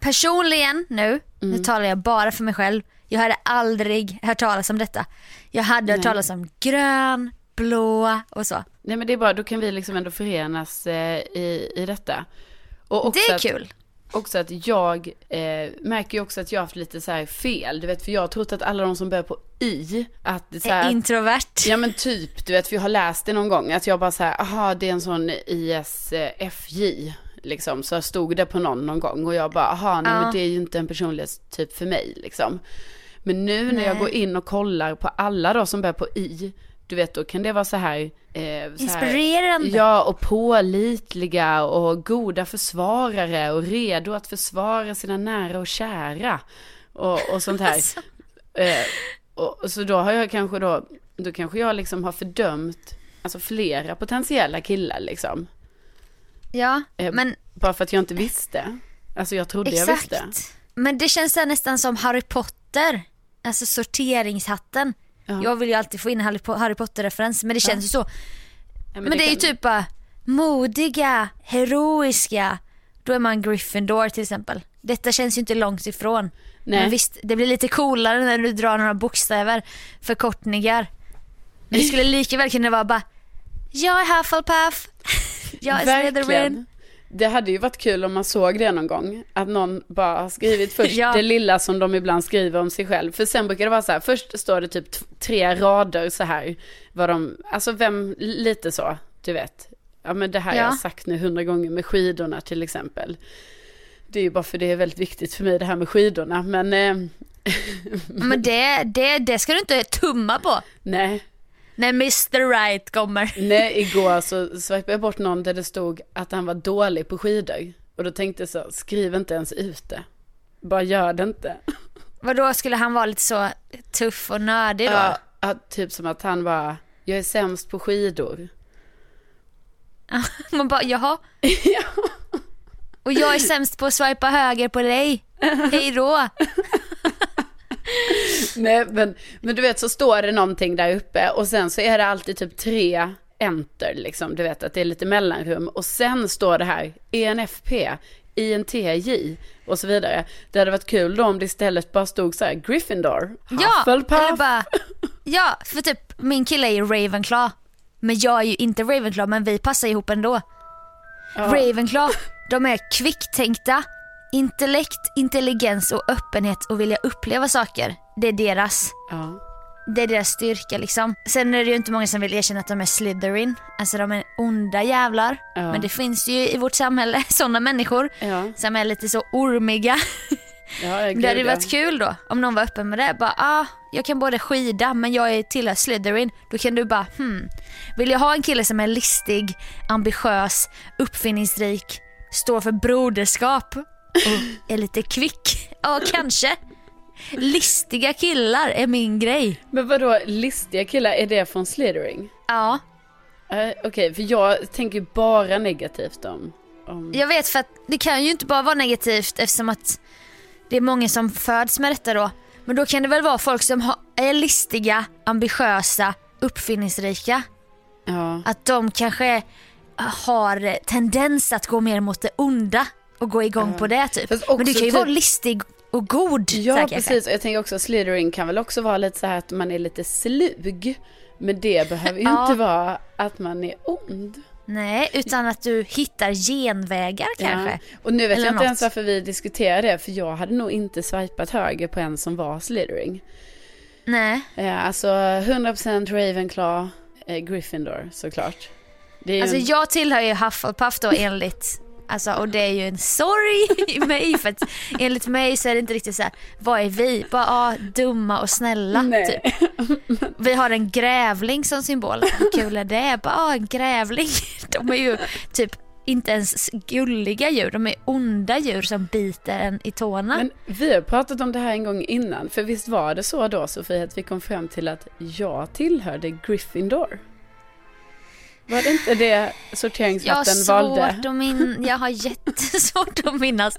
Personligen nu, nu talar jag bara för mig själv. Jag hade aldrig hört talas om detta. Jag hade hört Nej. talas om grön, blå och så. nej men det är bara, då kan vi liksom ändå förenas eh, i, i detta. Och också Det är att, kul. Också att jag eh, märker ju också att jag har haft lite så här fel, du vet för jag har trott att alla de som börjar på I, att så här, Är introvert. Ja men typ, du vet för jag har läst det någon gång, att jag bara så här, aha det är en sån ISFJ, liksom, så stod det på någon någon gång och jag bara, aha nej Ja. men det är ju inte en personlighetstyp för mig liksom. Men nu när jag Nej. går in och kollar på alla då som börjar på I, du vet då kan det vara så här, eh, så här Inspirerande. Ja, och pålitliga och goda försvarare och redo att försvara sina nära och kära. Och, och sånt här. Alltså. Eh, och, så då har jag kanske då, då kanske jag liksom har fördömt, alltså flera potentiella killar liksom. Ja, Eh, men Bara för att jag inte visste. Alltså jag trodde jag visste. exakt. Men det känns nästan som Harry Potter. Alltså sorteringshatten. Ja. Jag vill ju alltid få in Harry Po- Harry Potter-referens men det känns ju så. Ja, Men, det, är ju typ bara modiga, heroiska. Då är man Gryffindor till exempel. Detta känns ju inte långt ifrån. Nej. Men visst, det blir lite coolare när du drar några bokstäver, förkortningar. Men det skulle lika väl kunna vara bara Jag är Hufflepuff, jag är Slytherin. Det hade ju varit kul om man såg det någon gång. Att någon bara har skrivit först Ja. det lilla som de ibland skriver om sig själv. För sen brukar det vara så här, först står det typ tre rader så här. Vad de, alltså vem, lite så, du vet. Ja men det här Ja. jag har sagt nu hundra gånger med skidorna till exempel. Det är ju bara för det är väldigt viktigt för mig det här med skidorna. Men eh, Men det, det, det ska du inte tumma på nej, när Mr Right kommer. nej igår så swipade jag bort någon där det stod att han var dålig på skidor. Och då tänkte jag så, skriv inte ens ut det. Bara gör det inte. Vadå skulle han vara lite så tuff och nördig då? Ja, ja, typ som att han bara, jag är sämst på skidor. Man bara jaha. Och jag är sämst på att swipa höger på dig. Hej då. Nej, men, men du vet så står det någonting där uppe och sen så är det alltid typ tre enter liksom. Du vet att det är lite mellanrum och sen står det här ENFP, INTJ och så vidare. Det hade varit kul då om det istället bara stod så här Gryffindor, Ja, Hufflepuff. eller bara, ja, för typ min kille är ju Ravenclaw. Men jag är ju inte Ravenclaw men vi passar ihop ändå. Ja. Ravenclaw, de är kvicktänkta, intellekt, intelligens och öppenhet och vilja uppleva saker. Det är deras. Ja. Det är deras styrka liksom. Sen är det ju inte många som vill erkänna att de är Slytherin. Alltså de är onda jävlar. Ja. Men det finns ju i vårt samhälle sådana människor Ja, som är lite så ormiga. ja, Det hade varit kul då om någon var öppen med det. Bara, ah, jag kan både skida men jag är tillhör Slytherin. Då kan du bara, hmm. Vill jag ha en kille som är listig, ambitiös, uppfinningsrik, står för broderskap och är lite kvick? Ja, kanske. Listiga killar är min grej. Men vadå, listiga killar, är det från Slytherin? Ja, Uh, Okej, för jag tänker bara negativt om... om... jag vet för att det kan ju inte bara vara negativt eftersom att det är många som föds med detta då. Men då kan det väl vara folk som ha, är listiga, ambitiösa, uppfinningsrika. Ja. Att de kanske har tendens att gå mer mot det onda och gå igång på det typ. Men du kan ju typ- vara listig och god. Ja, kanske. precis. Och jag tänker också Slytherin kan väl också vara lite så här att man är lite slug. Men det behöver ju Ja. inte vara att man är ond. Nej, utan att du hittar genvägar kanske. Ja. Och nu vet Eller jag inte något. ens varför vi diskuterar det. För jag hade nog inte swipat höger på en som var Slytherin. Nej. Eh, alltså 100% Ravenclaw, eh, Gryffindor såklart. Ju Alltså jag tillhör ju Hufflepuff då enligt Alltså, och det är ju en sorg i mig för att enligt mig så är det inte riktigt så här. vad är vi? Bara ah, dumma och snälla Nej. typ. Vi har en grävling som symbol. Hur kul är det? Bara ah, en grävling. De är ju typ inte ens gulliga djur, de är onda djur som biter en i tårna. Men vi har pratat om det här en gång innan. För visst var det så då Sofie att vi kom fram till att jag tillhörde Gryffindor? Var det inte det Jag svårt valde? att min... jag har jättesvårt att minnas.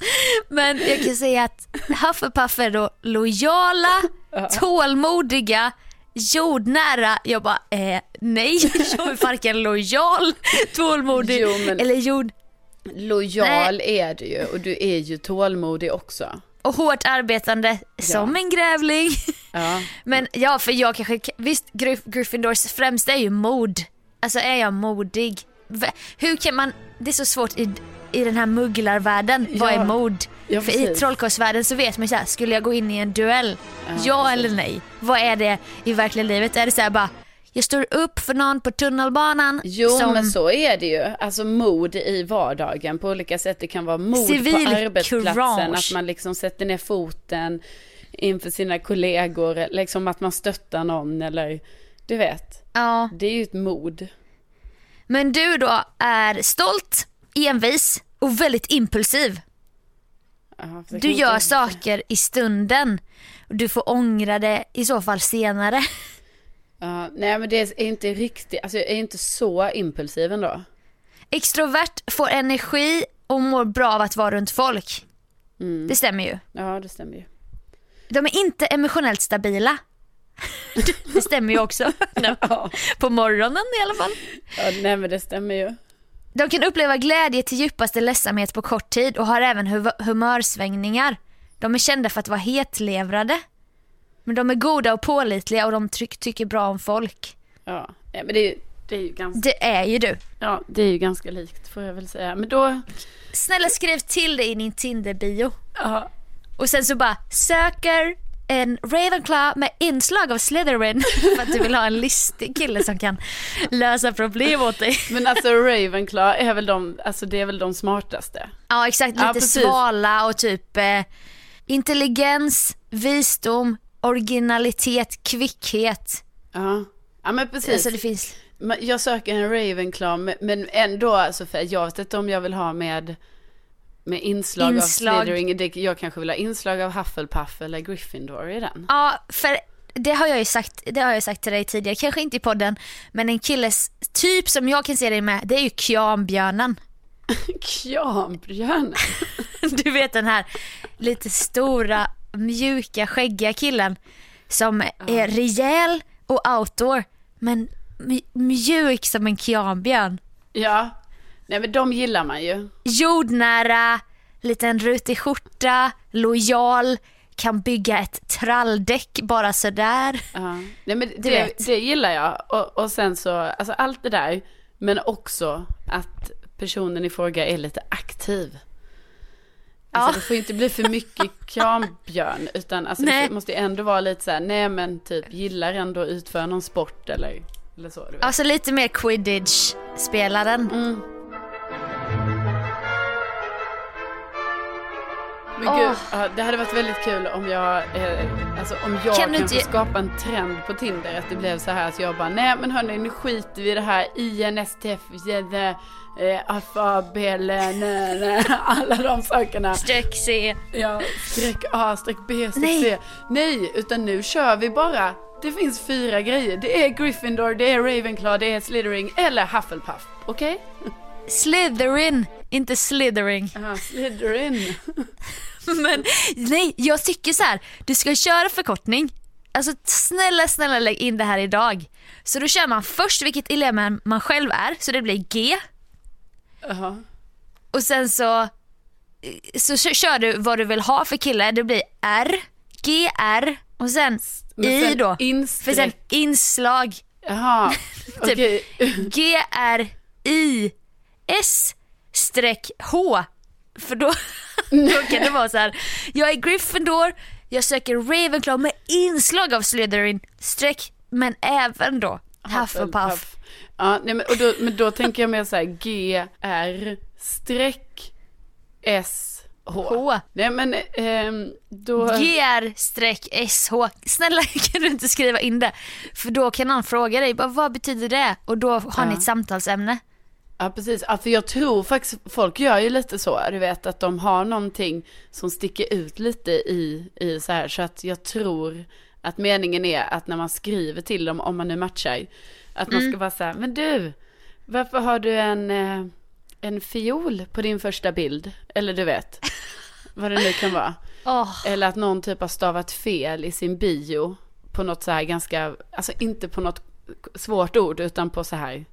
Men jag kan säga att Hufflepuff är då lojala, Ja. tålmodiga, jordnära. Jag bara, eh, nej, jag är varken lojal, tålmodig Jo, men- eller jord... Lojal är du ju och du är ju tålmodig också. Och hårt arbetande som en grävling. Ja. Men ja, för jag kanske, visst Gryff- Gryffindors främsta är ju mod. Alltså är jag modig? Hur kan man, det är så svårt i, i den här mugglarvärlden, vad Ja. är mod? Ja, för i trollkarlsvärlden så vet man ju såhär, skulle jag gå in i en duell? Ja, eller nej? Vad är det i verkliga livet? Är det såhär bara, jag står upp för någon på tunnelbanan Jo som men så är det ju. Alltså mod i vardagen på olika sätt. Det kan vara mod Civil på arbetsplatsen. courage. Att man liksom sätter ner foten inför sina kollegor. Liksom att man stöttar någon eller du vet. Ja, Det är ju ett mod. men du då är stolt, envis och väldigt impulsiv. Så Du gör saker i stunden och du får ångra det i så fall senare. Ja, nej men det är inte riktigt, alltså jag är inte så impulsiv ändå. Extrovert får energi och mår bra av att vara runt folk. Mm. Det stämmer ju. Ja det stämmer ju. De är inte emotionellt stabila. Det stämmer ju också. Ja, På morgonen i alla fall. ja nej men det stämmer ju. De kan uppleva glädje till djupaste ledsamhet på kort tid och har även hu- humörsvängningar. De är kända för att vara hetlevrade. Men de är goda och pålitliga och de tryck- tycker bra om folk. Ja, nej, men det är, ju- det är ju ganska, Det är ju du. ja det är ju ganska likt får jag väl säga. Men då, Snälla skriv till det i din Tinder-bio. ja, Och sen så bara söker en Ravenclaw med inslag av Slytherin för att du vill ha en listig kille som kan lösa problem åt dig. Men alltså Ravenclaw är väl de, alltså det är väl de smartaste. Ja exakt, Ja, lite precis. svala och typ eh, intelligens, visdom, originalitet, kvickhet. Ja, ja men precis. Alltså det finns, Jag söker en Ravenclaw men- men ändå alltså för jag vet inte om jag vill ha med med inslag, Inslag. av Slytherin. Jag kanske vill ha inslag av Hufflepuff eller Gryffindor i den. ja för det har jag ju sagt, det har jag sagt till dig tidigare, kanske inte i podden, men en killes typ som jag kan se dig med, det är ju Kjambjörnen. Kjambjörn. Du vet den här lite stora, mjuka, skäggiga killen som är rejäl och outdoor men mj- mjuk som en kjambjörn. Ja, nej men de gillar man ju. Jordnära, liten rutig skjorta, lojal, kan bygga ett tralldäck bara sådär. Ja. Nej men det, det gillar jag. Och, och sen så, alltså allt det där. Men också att personen i fråga är lite aktiv. Alltså Ja. det får ju inte bli för mycket krambjörn. Utan alltså det Nej. måste ju ändå vara lite så här, nej men typ gillar ändå att utföra någon sport eller, eller så. Alltså lite mer quidditch-spelaren. Mm. Men gud, ja, det hade varit väldigt kul om jag, eh, alltså om jag Kan kan, du inte- skapa en trend på Tinder. Att det blev så här att jag bara, nej men hörni nu skiter vi i det här INSTF, eh, AFABL, nej, nej, alla de sakerna. Streck C. Ja, streck A, streck B, streck Nej. C. Nej, utan nu kör vi bara. Det finns fyra grejer. Det är Gryffindor, det är Ravenclaw, det är Slytherin eller Hufflepuff. Okej? Slytherin, inte slithering. Ja, Slytherin. Men nej, jag tycker så här. du ska köra förkortning. Alltså snälla, snälla lägg in det här idag. Så då kör man först vilket elev man själv är, så det blir G. Jaha. Och sen så, så kö- kör du vad du vill ha för kille, det blir R, G, R och sen I då. insträck- För sen inslag, Jaha, okej. G, R, I, S, streck, H. För då, då kan det vara så här. jag är Gryffindor, jag söker Ravenclaw med inslag av Slytherin, streck, men även då Hufflepuff. Ja, nej, men, och då, men då tänker jag mer så här G, R, streck, S, H. H. Nej men ehm, då... GR streck SH. Snälla kan du inte skriva in det? För då kan någon fråga dig, bara, vad betyder det? Och då har ni Ja. ett samtalsämne. Ja precis, för jag tror faktiskt, folk gör ju lite så, du vet att de har någonting som sticker ut lite i, i så här, så att jag tror att meningen är att när man skriver till dem, om man nu matchar, att man ska vara så här, men du, varför har du en, eh, en fiol på din första bild? Eller du vet, vad det nu kan vara. Åh, Eller att någon typ har stavat fel i sin bio på något så här ganska, alltså inte på något svårt ord utan på så här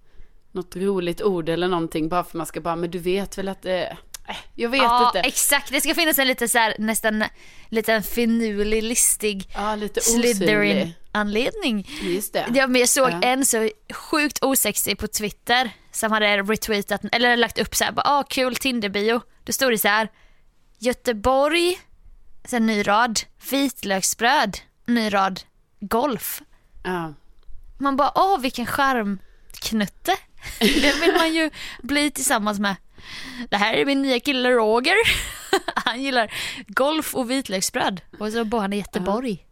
något roligt ord eller någonting bara för man ska bara, men du vet väl att det, äh, jag vet ja, inte. exakt. Det ska finnas en lite så här, nästan lite finurlig, listig Ja, lite osynlig. Slytherin-anledning. Just det. Ja, men jag såg Ja. en så sjukt osexig på Twitter som hade retweetat, eller lagt upp så här, bara, ah, kul Tinder-bio. Då stod det så här, Göteborg, sen ny rad, vitlöksbröd, ny rad, golf. Ja. Man bara, åh vilken charmknutte. Den vill man ju bli tillsammans med. Det här är min nya kille Roger. Han gillar golf och vitlöksbröd. Och så bor han i Göteborg.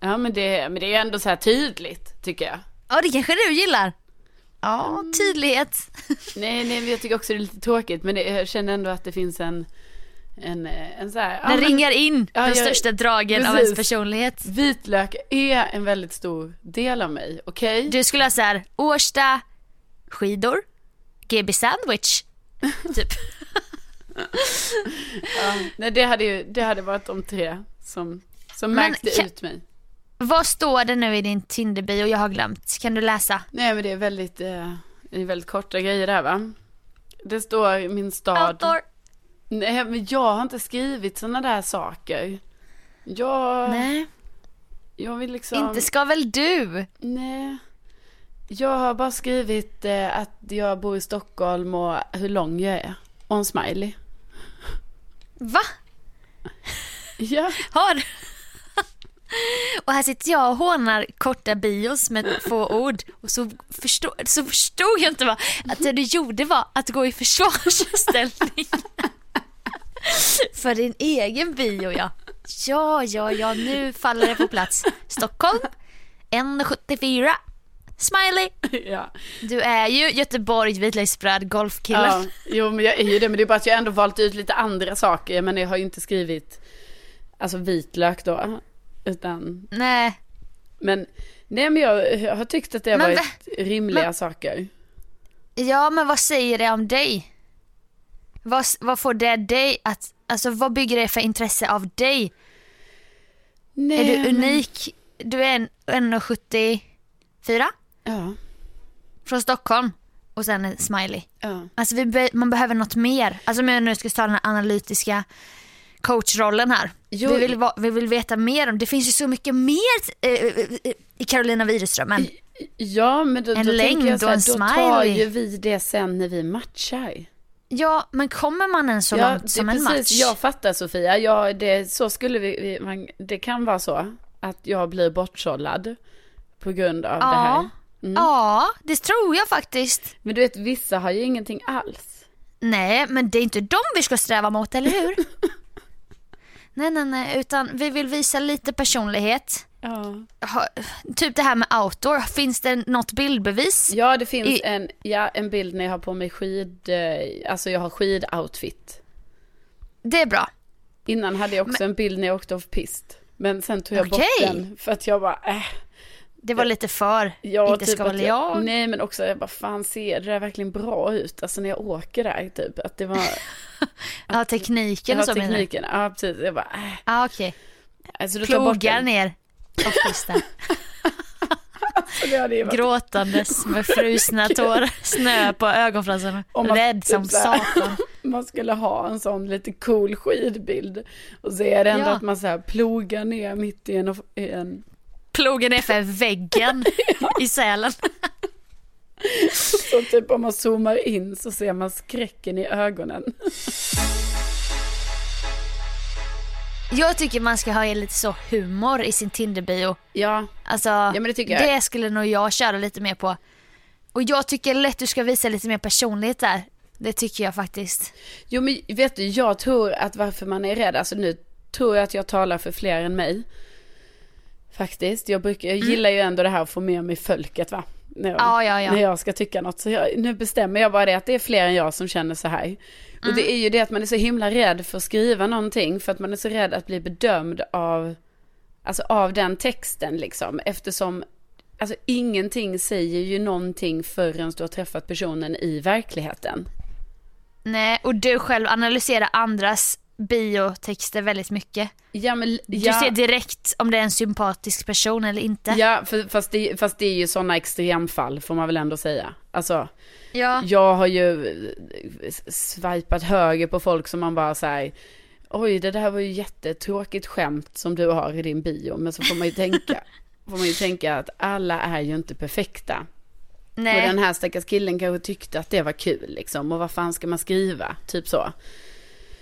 ja, men det, men det är ändå så här tydligt tycker jag. Ja, det kanske du gillar. Ja, tydlighet. Nej, nej, men jag tycker också det är lite tråkigt, men det, jag känner ändå att det finns en, en, eh, en så här, ja, Den men ringar in Ja, de jag- största dragen av precis. ens personlighet. Vitlök är en väldigt stor del av mig, okej? Du skulle ha så här, Årsta, skidor, GB sandwich. Typ. Ja, nej, det hade ju, det hade varit de tre som, som Men märkte kan- ut mig. Vad står det nu i din Tinder-bio? Jag har glömt. Kan du läsa? Nej, men det är väldigt, eh, det är väldigt korta grejer där va? Det står min stad. Outdoor. Nej, men jag har inte skrivit sådana där saker. Jag, Nej, jag vill liksom... inte ska väl du? Nej. Jag har bara skrivit eh, att jag bor i Stockholm och hur lång jag är. Och en smiley. Va? Ja. Har Och här sitter jag och hånar korta bios med få ord och så, förstå, så förstod jag inte vad, att det du gjorde var att gå i försvarsställning. För din egen bio ja. Ja, ja, ja, nu faller det på plats. Stockholm, 1,74. Smiley. ja. Du är ju Göteborg vitlöksbröd golfkille. ja. Jo, men jag är ju det. Men det är bara att jag ändå valt ut lite andra saker. Men jag har ju inte skrivit alltså vitlök då. Utan, Nej, men nej men jag, jag har tyckt att det har Men varit rimliga men- saker. Ja, men vad säger det om dig? Vad, vad får det dig att, alltså vad bygger det för intresse av dig? Nej, är du men- unik? Du är en 1,74 Ja. från Stockholm och sen en smiley. Ja. Alltså be, man behöver något mer. Alltså om jag nu ska ta den här analytiska coachrollen här. Jo. Vi, vill, vi vill veta mer om, det finns ju så mycket mer eh, eh, i Carolina Widerström. Ja, men då, En då längd tänker jag så här, då tar smiley. ju vi det sen när vi matchar. Ja, men kommer man ens så ja, långt som en precis, match? Jag fattar Sofia. Ja, det, så skulle vi, man, det kan vara så att jag blir bortsållad på grund av det här. Ja, ja, det tror jag faktiskt. Men du vet, vissa har ju ingenting alls. Nej, men det är inte dem vi ska sträva mot, eller hur? nej, nej, nej, utan vi vill visa lite personlighet. Ja, Ha, typ det här med outdoor, finns det något bildbevis? ja det finns I- en, ja, en bild när jag har på mig skid, eh, alltså jag har skidoutfit. Det är bra. Innan hade jag också en bild när jag åkte off pist. Men sen tog jag bort Okej. den för att jag bara, äh, Det var lite för, Ja, inte ska att väl jag. Nej, men också jag bara, fan ser det där verkligen bra ut? Alltså när jag åker där, typ. Att det var, Ja, tekniken jag och har så menar du? tekniken. Ja, precis. Jag bara, äh. Ja, okej. Alltså tar bort Plogar ner off-pisten, Så det hade ju varit- gråtandes med frusna tårar, snö på ögonfransarna, rädd som typ här. satan. Man skulle ha en sån lite cool skidbild. Och så är det ändå Ja. att man så här plogar ner mitt i en, i en Plogen är för väggen i Sälen. så typ om man zoomar in så ser man skräcken i ögonen. Jag tycker man ska ha lite så humor i sin Tinder-bio. Ja, Alltså, men det tycker jag. det skulle nog jag köra lite mer på. Och jag tycker lätt du ska visa lite mer personlighet där. Det tycker jag faktiskt. Jo men vet du, jag tror att varför man är rädd, alltså nu tror jag att jag talar för fler än mig. Faktiskt, jag, brukar, jag gillar ju ändå det här att få med mig folket va. När jag, Mm. Ja, ja, ja. när jag ska tycka något. Så jag, nu bestämmer jag bara det att det är fler än jag som känner så här. Och det Mm. är ju det att man är så himla rädd för att skriva någonting. För att man är så rädd att bli bedömd av, alltså av den texten liksom. Eftersom Alltså ingenting säger ju någonting förrän du har träffat personen i verkligheten. Nej, och du själv analyserar andras biotexter väldigt mycket. Ja, men, Du ja, ser direkt om det är en sympatisk person eller inte. ja för, fast, det, fast det är ju sådana extremfall får man väl ändå säga. Alltså, Ja. jag har ju eh, swipat höger på folk som man bara säger Oj, det där var ju jättetråkigt skämt som du har i din bio. Men så får man ju tänka, får man ju tänka att alla är ju inte perfekta. Och Nej. den här stackars killen kanske tyckte att det var kul liksom. Och vad fan ska man skriva? Typ så.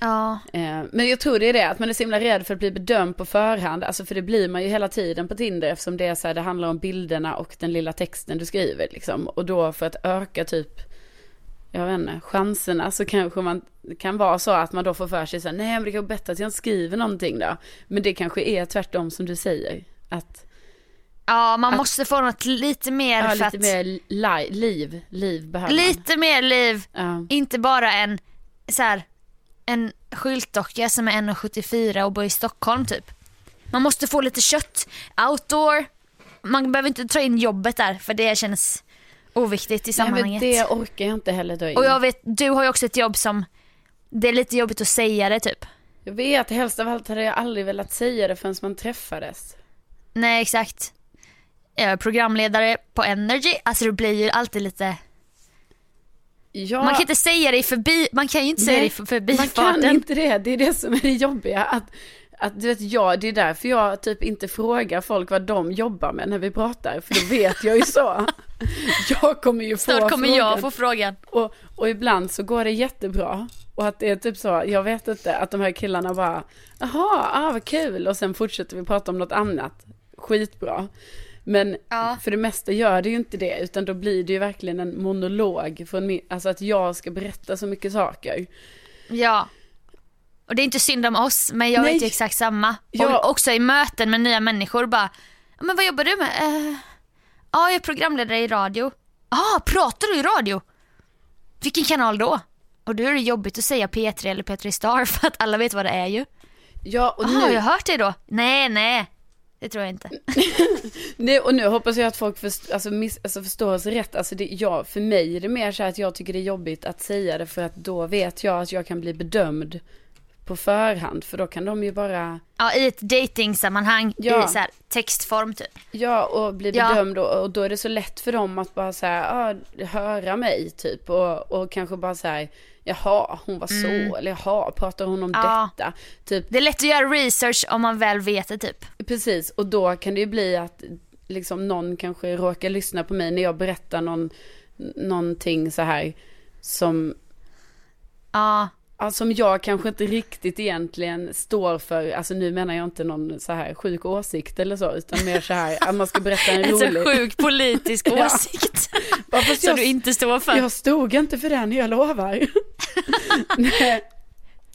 Ja. Eh, Men jag tror det är det, att man är så himla rädd för att bli bedömd på förhand. Alltså för det blir man ju hela tiden på Tinder eftersom det är så här, det handlar om bilderna och den lilla texten du skriver liksom. Och då för att öka typ, jag vet inte, chanserna så kanske man kan vara så att man då får för sig så här, nej men det kan vara bättre att jag inte skriver någonting då. Men det kanske är tvärtom som du säger. Att, ja, man Att- måste få något lite mer ja, för lite att... mer li- liv, liv behöver man. Lite mer liv, Ja. inte bara en så här, en skyltdocka som är 1,74 och bor i Stockholm typ. Man måste få lite kött, outdoor. Man behöver inte ta in jobbet där för det känns oviktigt i Nej men sammanhanget. det orkar jag inte heller dra in. Och jag vet, du har ju också ett jobb som, det är lite jobbigt att säga det typ. Jag vet, helst av allt hade jag aldrig velat säga det förrän man träffades. Nej exakt. Jag är programledare på Energy, alltså det blir ju alltid lite, Ja, man kan inte säga det i förbi, man kan ju inte säga det i för- man förbifarten. kan inte det. Det är det som är det jobbiga. Att, att du vet, jag, det är därför jag typ inte frågar folk vad de jobbar med när vi pratar. För då vet jag ju så. Jag kommer ju få Snart kommer frågan. jag få frågan. Och, och ibland så går det jättebra. Och att det är typ så, jag vet inte, att de här killarna bara, jaha, ah, vad kul. Och sen fortsätter vi prata om något annat. Skitbra. Men Ja. för det mesta gör det ju inte det, utan då blir det ju verkligen en monolog. Från alltså att jag ska berätta så mycket saker. Ja. Och det är inte synd om oss, men jag Nej. vet ju exakt samma. Ja. Och också i möten med nya människor bara, "Ja, men vad jobbar du med? "Eh, Ja, jag är programledare i radio. Ja, ah, pratar du i radio? Vilken kanal då? Och då är det jobbigt att säga P3 eller P3 Star för att alla vet vad det är ju. Ja, och har nu, jag hört det då? Nej, nej. Det tror jag inte. Nej, och nu hoppas jag att folk först, alltså, miss, alltså förstår oss rätt. Alltså det, ja, för mig är det mer så här att jag tycker det är jobbigt att säga det för att då vet jag att jag kan bli bedömd på förhand. För då kan de ju bara, Ja, i ett datingsammanhang Ja. i så här, textform typ. ja, och bli Ja. bedömd och, och då är det så lätt för dem att bara säga, ja, höra mig typ. Och, och kanske bara säga, jaha, hon var så, eller jaha, pratar hon om Mm. Ja. detta? Typ, Det är lätt att göra research om man väl vet det typ. Precis, och då kan det ju bli att liksom någon kanske råkar lyssna på mig när jag berättar någon, någonting så här som, Ja, ja, som jag kanske inte riktigt egentligen står för. Alltså nu menar jag inte någon så här sjuk åsikt eller så, utan mer så här att man ska berätta en en så rolig. sjuk politisk åsikt. Ja, som jag, du inte står för. jag stod inte för den, jag lovar. Nej.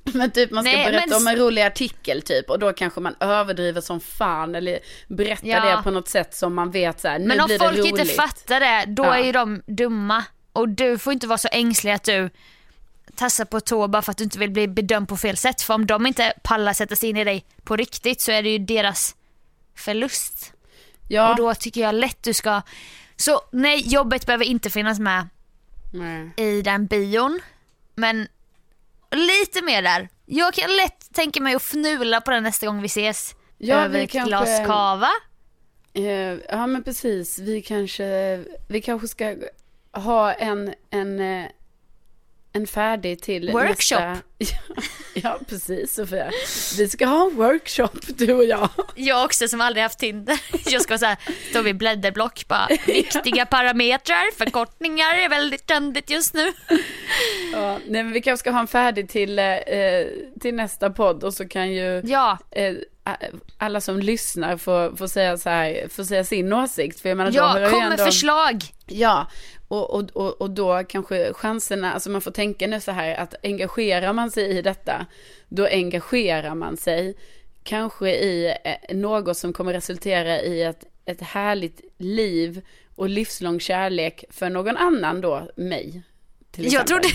Men typ man ska Nej, berätta men- om en rolig artikel typ och då kanske man överdriver som fan eller berättar Ja. det på något sätt som man vet så här, nu Men om blir det folk roligt. inte fattar det, då Ja. är ju de dumma. Och du får inte vara så ängslig att du tassar på tå bara för att du inte vill bli bedömd på fel sätt. För om de inte pallar sätta sig in i dig på riktigt så är det ju deras förlust. Ja. Och då tycker jag lätt du ska... Så nej, jobbet behöver inte finnas med Nej. i den bion. Men lite mer där. Jag kan lätt tänka mig att fnula på den nästa gång vi ses. Ja, över vi ett kanske- glas kava. Eh, ja men precis, vi kanske, vi kanske ska ha en, en, eh, en färdig till Workshop. nästa... Ja, precis Sofia. Vi ska ha en workshop du och jag. Jag också som aldrig haft Tinder. Jag ska så här, stå vid blädderblock bara. Viktiga parametrar, förkortningar är väldigt trendigt just nu. Ja, nej men vi kanske ska ha en färdig till, eh, till nästa podd och så kan ju Ja, eh, alla som lyssnar få, få säga så här, få säga sin åsikt. För jag menar, ja kom med ändå... förslag. Ja, och, och, och, och då kanske chanserna, alltså man får tänka nu så här att engagerar man sig i detta, då engagerar man sig kanske i eh, något som kommer resultera i ett, ett härligt liv och livslång kärlek för någon annan då, mig. Jag trodde,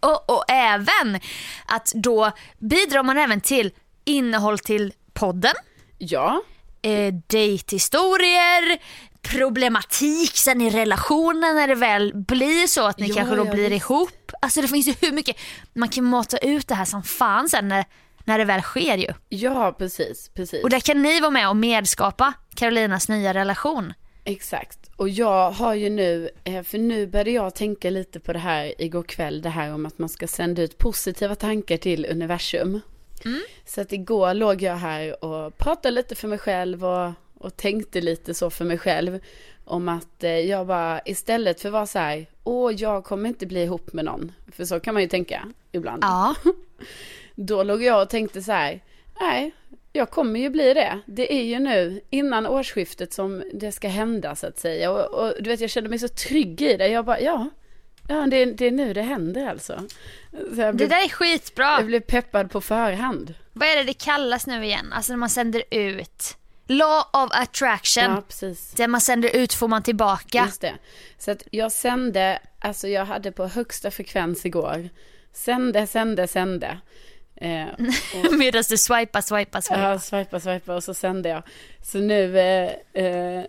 och, och även att då bidrar man även till innehåll till podden, Ja, eh, dejthistorier, problematik sen i relationen när det väl blir så att ni Ja, kanske då ja, blir visst. ihop. Alltså det finns ju hur mycket, man kan mata ut det här som fan sen när, när när det väl sker ju. Ja, precis, precis. Och där kan ni vara med och medskapa Carolinas nya relation. Exakt. Och jag har ju nu, eh, för nu började jag tänka lite på det här igår kväll, det här om att man ska sända ut positiva tankar till universum. Mm. Så att igår låg jag här och pratade lite för mig själv och, och tänkte lite så för mig själv. Om att eh, jag bara istället för att vara så här, åh jag kommer inte bli ihop med någon. För så kan man ju tänka ibland. Ja. Då låg jag och tänkte så här, nej, jag kommer ju bli det. Det är ju nu innan årsskiftet som det ska hända så att säga. Och, och du vet, jag kände mig så trygg i det. Jag bara, ja, ja det, det är nu det händer alltså. Blev, det där är skitbra. Jag blev peppad på förhand. Vad är det det kallas nu igen? Alltså när man sänder ut. Law of attraction. Ja, precis. Det man sänder ut får man tillbaka. Just det. Så att jag sände, alltså jag hade på högsta frekvens igår. Sände, sände, sände. Eh, Medan du swipar, swipar, swipar. Ja, swipar, swipar och så sände jag. Så nu, eh, eh,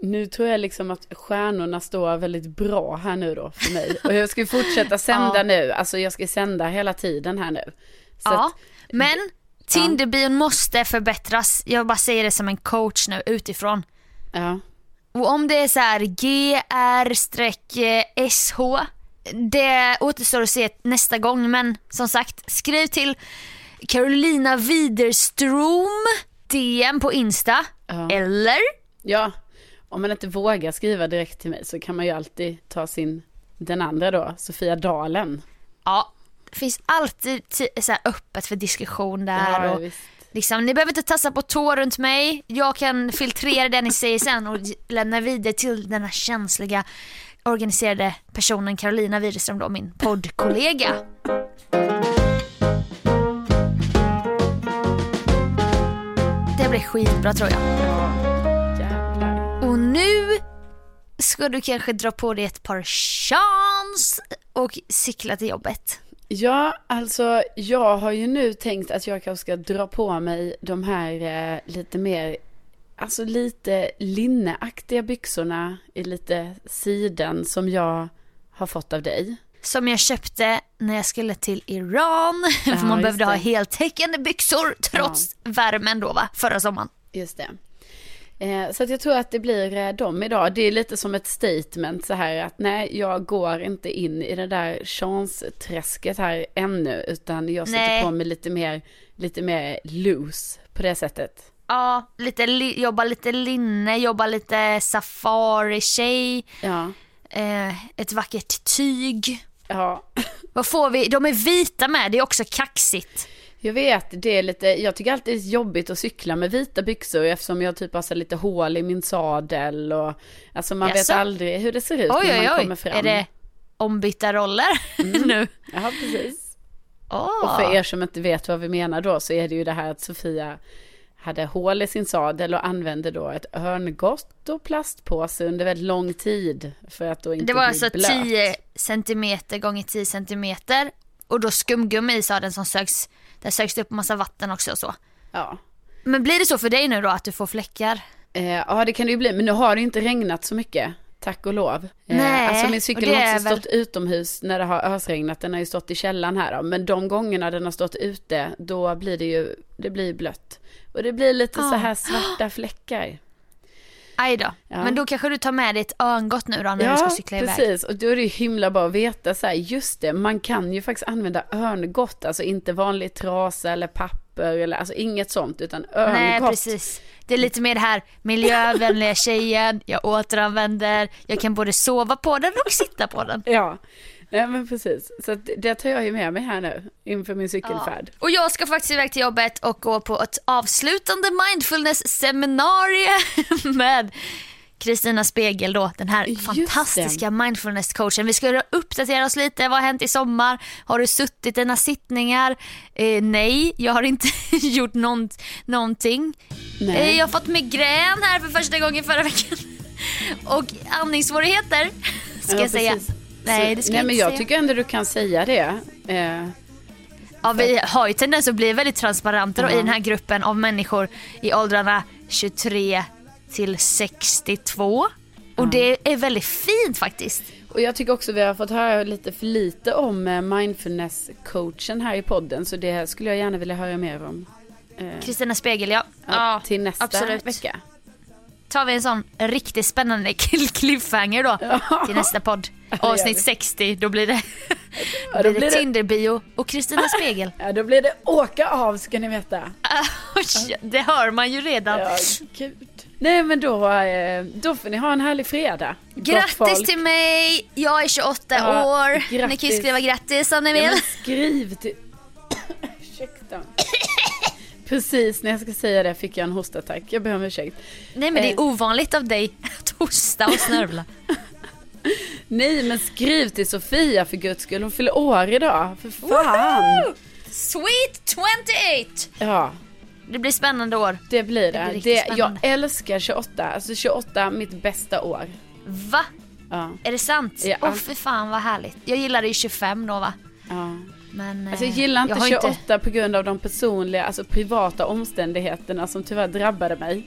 nu tror jag liksom att stjärnorna står väldigt bra här nu då för mig. Och jag ska fortsätta sända ja. nu, alltså jag ska sända hela tiden här nu. Så ja, att, men Tinderbion måste förbättras. Jag bara säger det som en coach nu utifrån. Ja. Och om det är så här GR-SH det återstår att se nästa gång men som sagt skriv till Carolina Widerström DM på Insta. Ja. Eller? Ja, om man inte vågar skriva direkt till mig så kan man ju alltid ta sin, den andra då, Sofia Dalen. Ja, finns alltid så öppet för diskussion där. Ja, och liksom, ni behöver inte tassa på tå runt mig. Jag kan filtrera det ni säger sen och lämna vidare till denna känsliga organiserade personen Carolina Widerström då, min poddkollega. Det blir skitbra tror jag. Och nu ska du kanske dra på dig ett par chans och cykla till jobbet. Ja, alltså jag har ju nu tänkt att jag kanske ska dra på mig de här eh, lite mer alltså lite linneaktiga byxorna i lite siden som jag har fått av dig. Som jag köpte när jag skulle till Iran. Ja, för man behövde det. ha heltäckande byxor trots ja. värmen då va, förra sommaren. Just det. Eh, så att jag tror att det blir eh, dem idag. Det är lite som ett statement så här att nej, jag går inte in i det där chans-träsket här ännu, utan jag sätter på mig lite mer, lite mer loose på det sättet. Ja, lite, jobba lite linne, jobba lite safari-tjej. Ja. Eh, ett vackert tyg. Ja. Vad får vi? De är vita med, det är också kaxigt. Jag vet, det är lite, jag tycker alltid det är jobbigt att cykla med vita byxor eftersom jag typ har så lite hål i min sadel och alltså man yes. vet aldrig hur det ser ut oj, när man oj, oj. kommer fram. Är det ombytta roller mm. nu? Ja, precis. Oh. Och för er som inte vet vad vi menar då så är det ju det här att Sofia hade hål i sin sadel och använde då ett örngott och plastpåse under väldigt lång tid för att då inte Det var bli alltså blöt. 10 centimeter gånger 10 centimeter och då skumgummi i sadeln som sögs, där sögs det upp massa vatten också och så. Ja. Men blir det så för dig nu då att du får fläckar? Eh, ja det kan det ju bli, men nu har det inte regnat så mycket. Tack och lov. Eh, Nej, alltså min cykel har inte stått väl... utomhus när det har ösregnat. Den har ju stått i källan här då. Men de gångerna den har stått ute, då blir det ju, det blir blött. Och det blir lite oh. så här svarta fläckar. Aj då. Ja. Men då kanske du tar med dig ett örngott nu då när ja, du ska cykla iväg. Ja, precis. Och då är det ju himla bra att veta så här, just det, man kan ju faktiskt använda örngott, alltså inte vanlig trasa eller papper eller alltså inget sånt, utan örngott. Nej, precis. Det är lite mer det här miljövänliga tjejen, jag återanvänder, jag kan både sova på den och sitta på den. Ja, Ja men precis. Så det tar jag ju med mig här nu inför min cykelfärd. Ja. Och jag ska faktiskt iväg till jobbet och gå på ett avslutande mindfulness-seminarium med Kristina Spegel då, den här Just fantastiska mindfulness-coachen. Vi ska uppdatera oss lite, vad har hänt i sommar? Har du suttit dina sittningar? Eh, nej, jag har inte gjort någon, någonting. Eh, jag har fått migrän här för första gången förra veckan. Och andningssvårigheter, ska ja, jag säga. Nej, det ska nej, jag men jag säga. tycker ändå du kan säga det. Eh, ja, vi har ju tendens att bli väldigt transparenta -huh. i den här gruppen av människor i åldrarna 23 till 62. Och det är väldigt fint faktiskt. Och jag tycker också vi har fått höra lite för lite om eh, mindfulness-coachen här i podden. Så det skulle jag gärna vilja höra mer om. Eh, Kristina Spegel, ja. ja, till nästa absolut. vecka. Tar vi en sån riktigt spännande cliffhanger då Ja. till nästa podd. Avsnitt 60, då blir det, Ja, då blir det Tinderbio och Kristina Spegel. Ja, då blir det åka av ska ni veta. Det hör man ju redan. Ja, gud. Nej men då, eh, då får ni ha en härlig fredag. Grattis till mig, jag är 28 Ja, år. Ni kan ju grattis. skriva grattis om ni Ja, vill. men skriv till... Ursäkta. Precis när jag ska säga det fick jag en hostattack. Jag ber om ursäkt. Nej men det eh. är ovanligt av dig att hosta och snörvla. Nej men skriv till Sofia för guds skull. Hon fyller år idag. För fan. Sweet 28! Ja, Det blir spännande år. det blir Det det. blir det jag älskar 28. Alltså 28, mitt bästa år. Va? Ja. Är det sant? Ja. Åh för fan vad härligt. Jag gillade ju 25 då va. ja. Men, Alltså jag eh, gillar inte har 28 på grund av de personliga, alltså privata omständigheterna som tyvärr drabbade mig.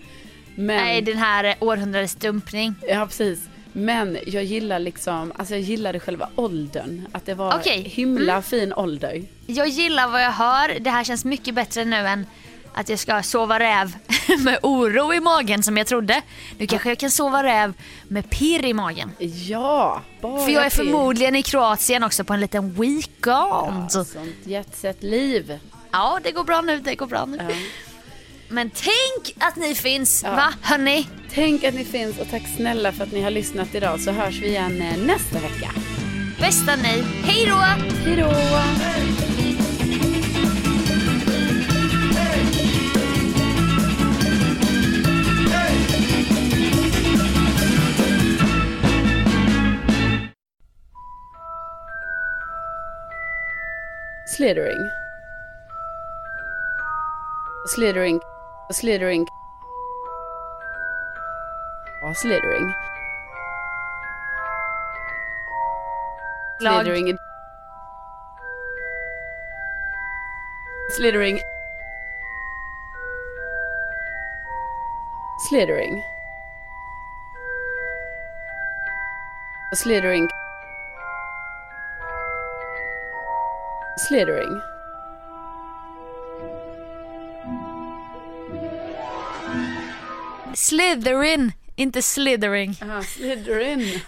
Men, Nej den här eh, århundradets dumpning. ja precis. Men jag gillar liksom, alltså jag gillade själva åldern. Att det var Okej. himla Mm. fin ålder. Jag gillar vad jag hör. Det här känns mycket bättre nu än att jag ska sova räv med oro i magen som jag trodde. Nu kanske jag kan sova räv med pirr i magen. Ja, bara För jag är till. förmodligen i Kroatien också på en liten weekend. Ja, sånt jetset-liv. Ja, det går bra nu, det går bra nu. Ja. Men tänk att ni finns, Ja. va hörni? Tänk att ni finns och tack snälla för att ni har lyssnat idag så hörs vi igen eh, nästa vecka. Bästa ni. Hej då! Hejdå! Slithering. Slithering. Slithering. Slithering. Lag. Slithering. Slithering. Slithering. Slithering. Slithering. Slytherin, inte slithering. Aha, slithering.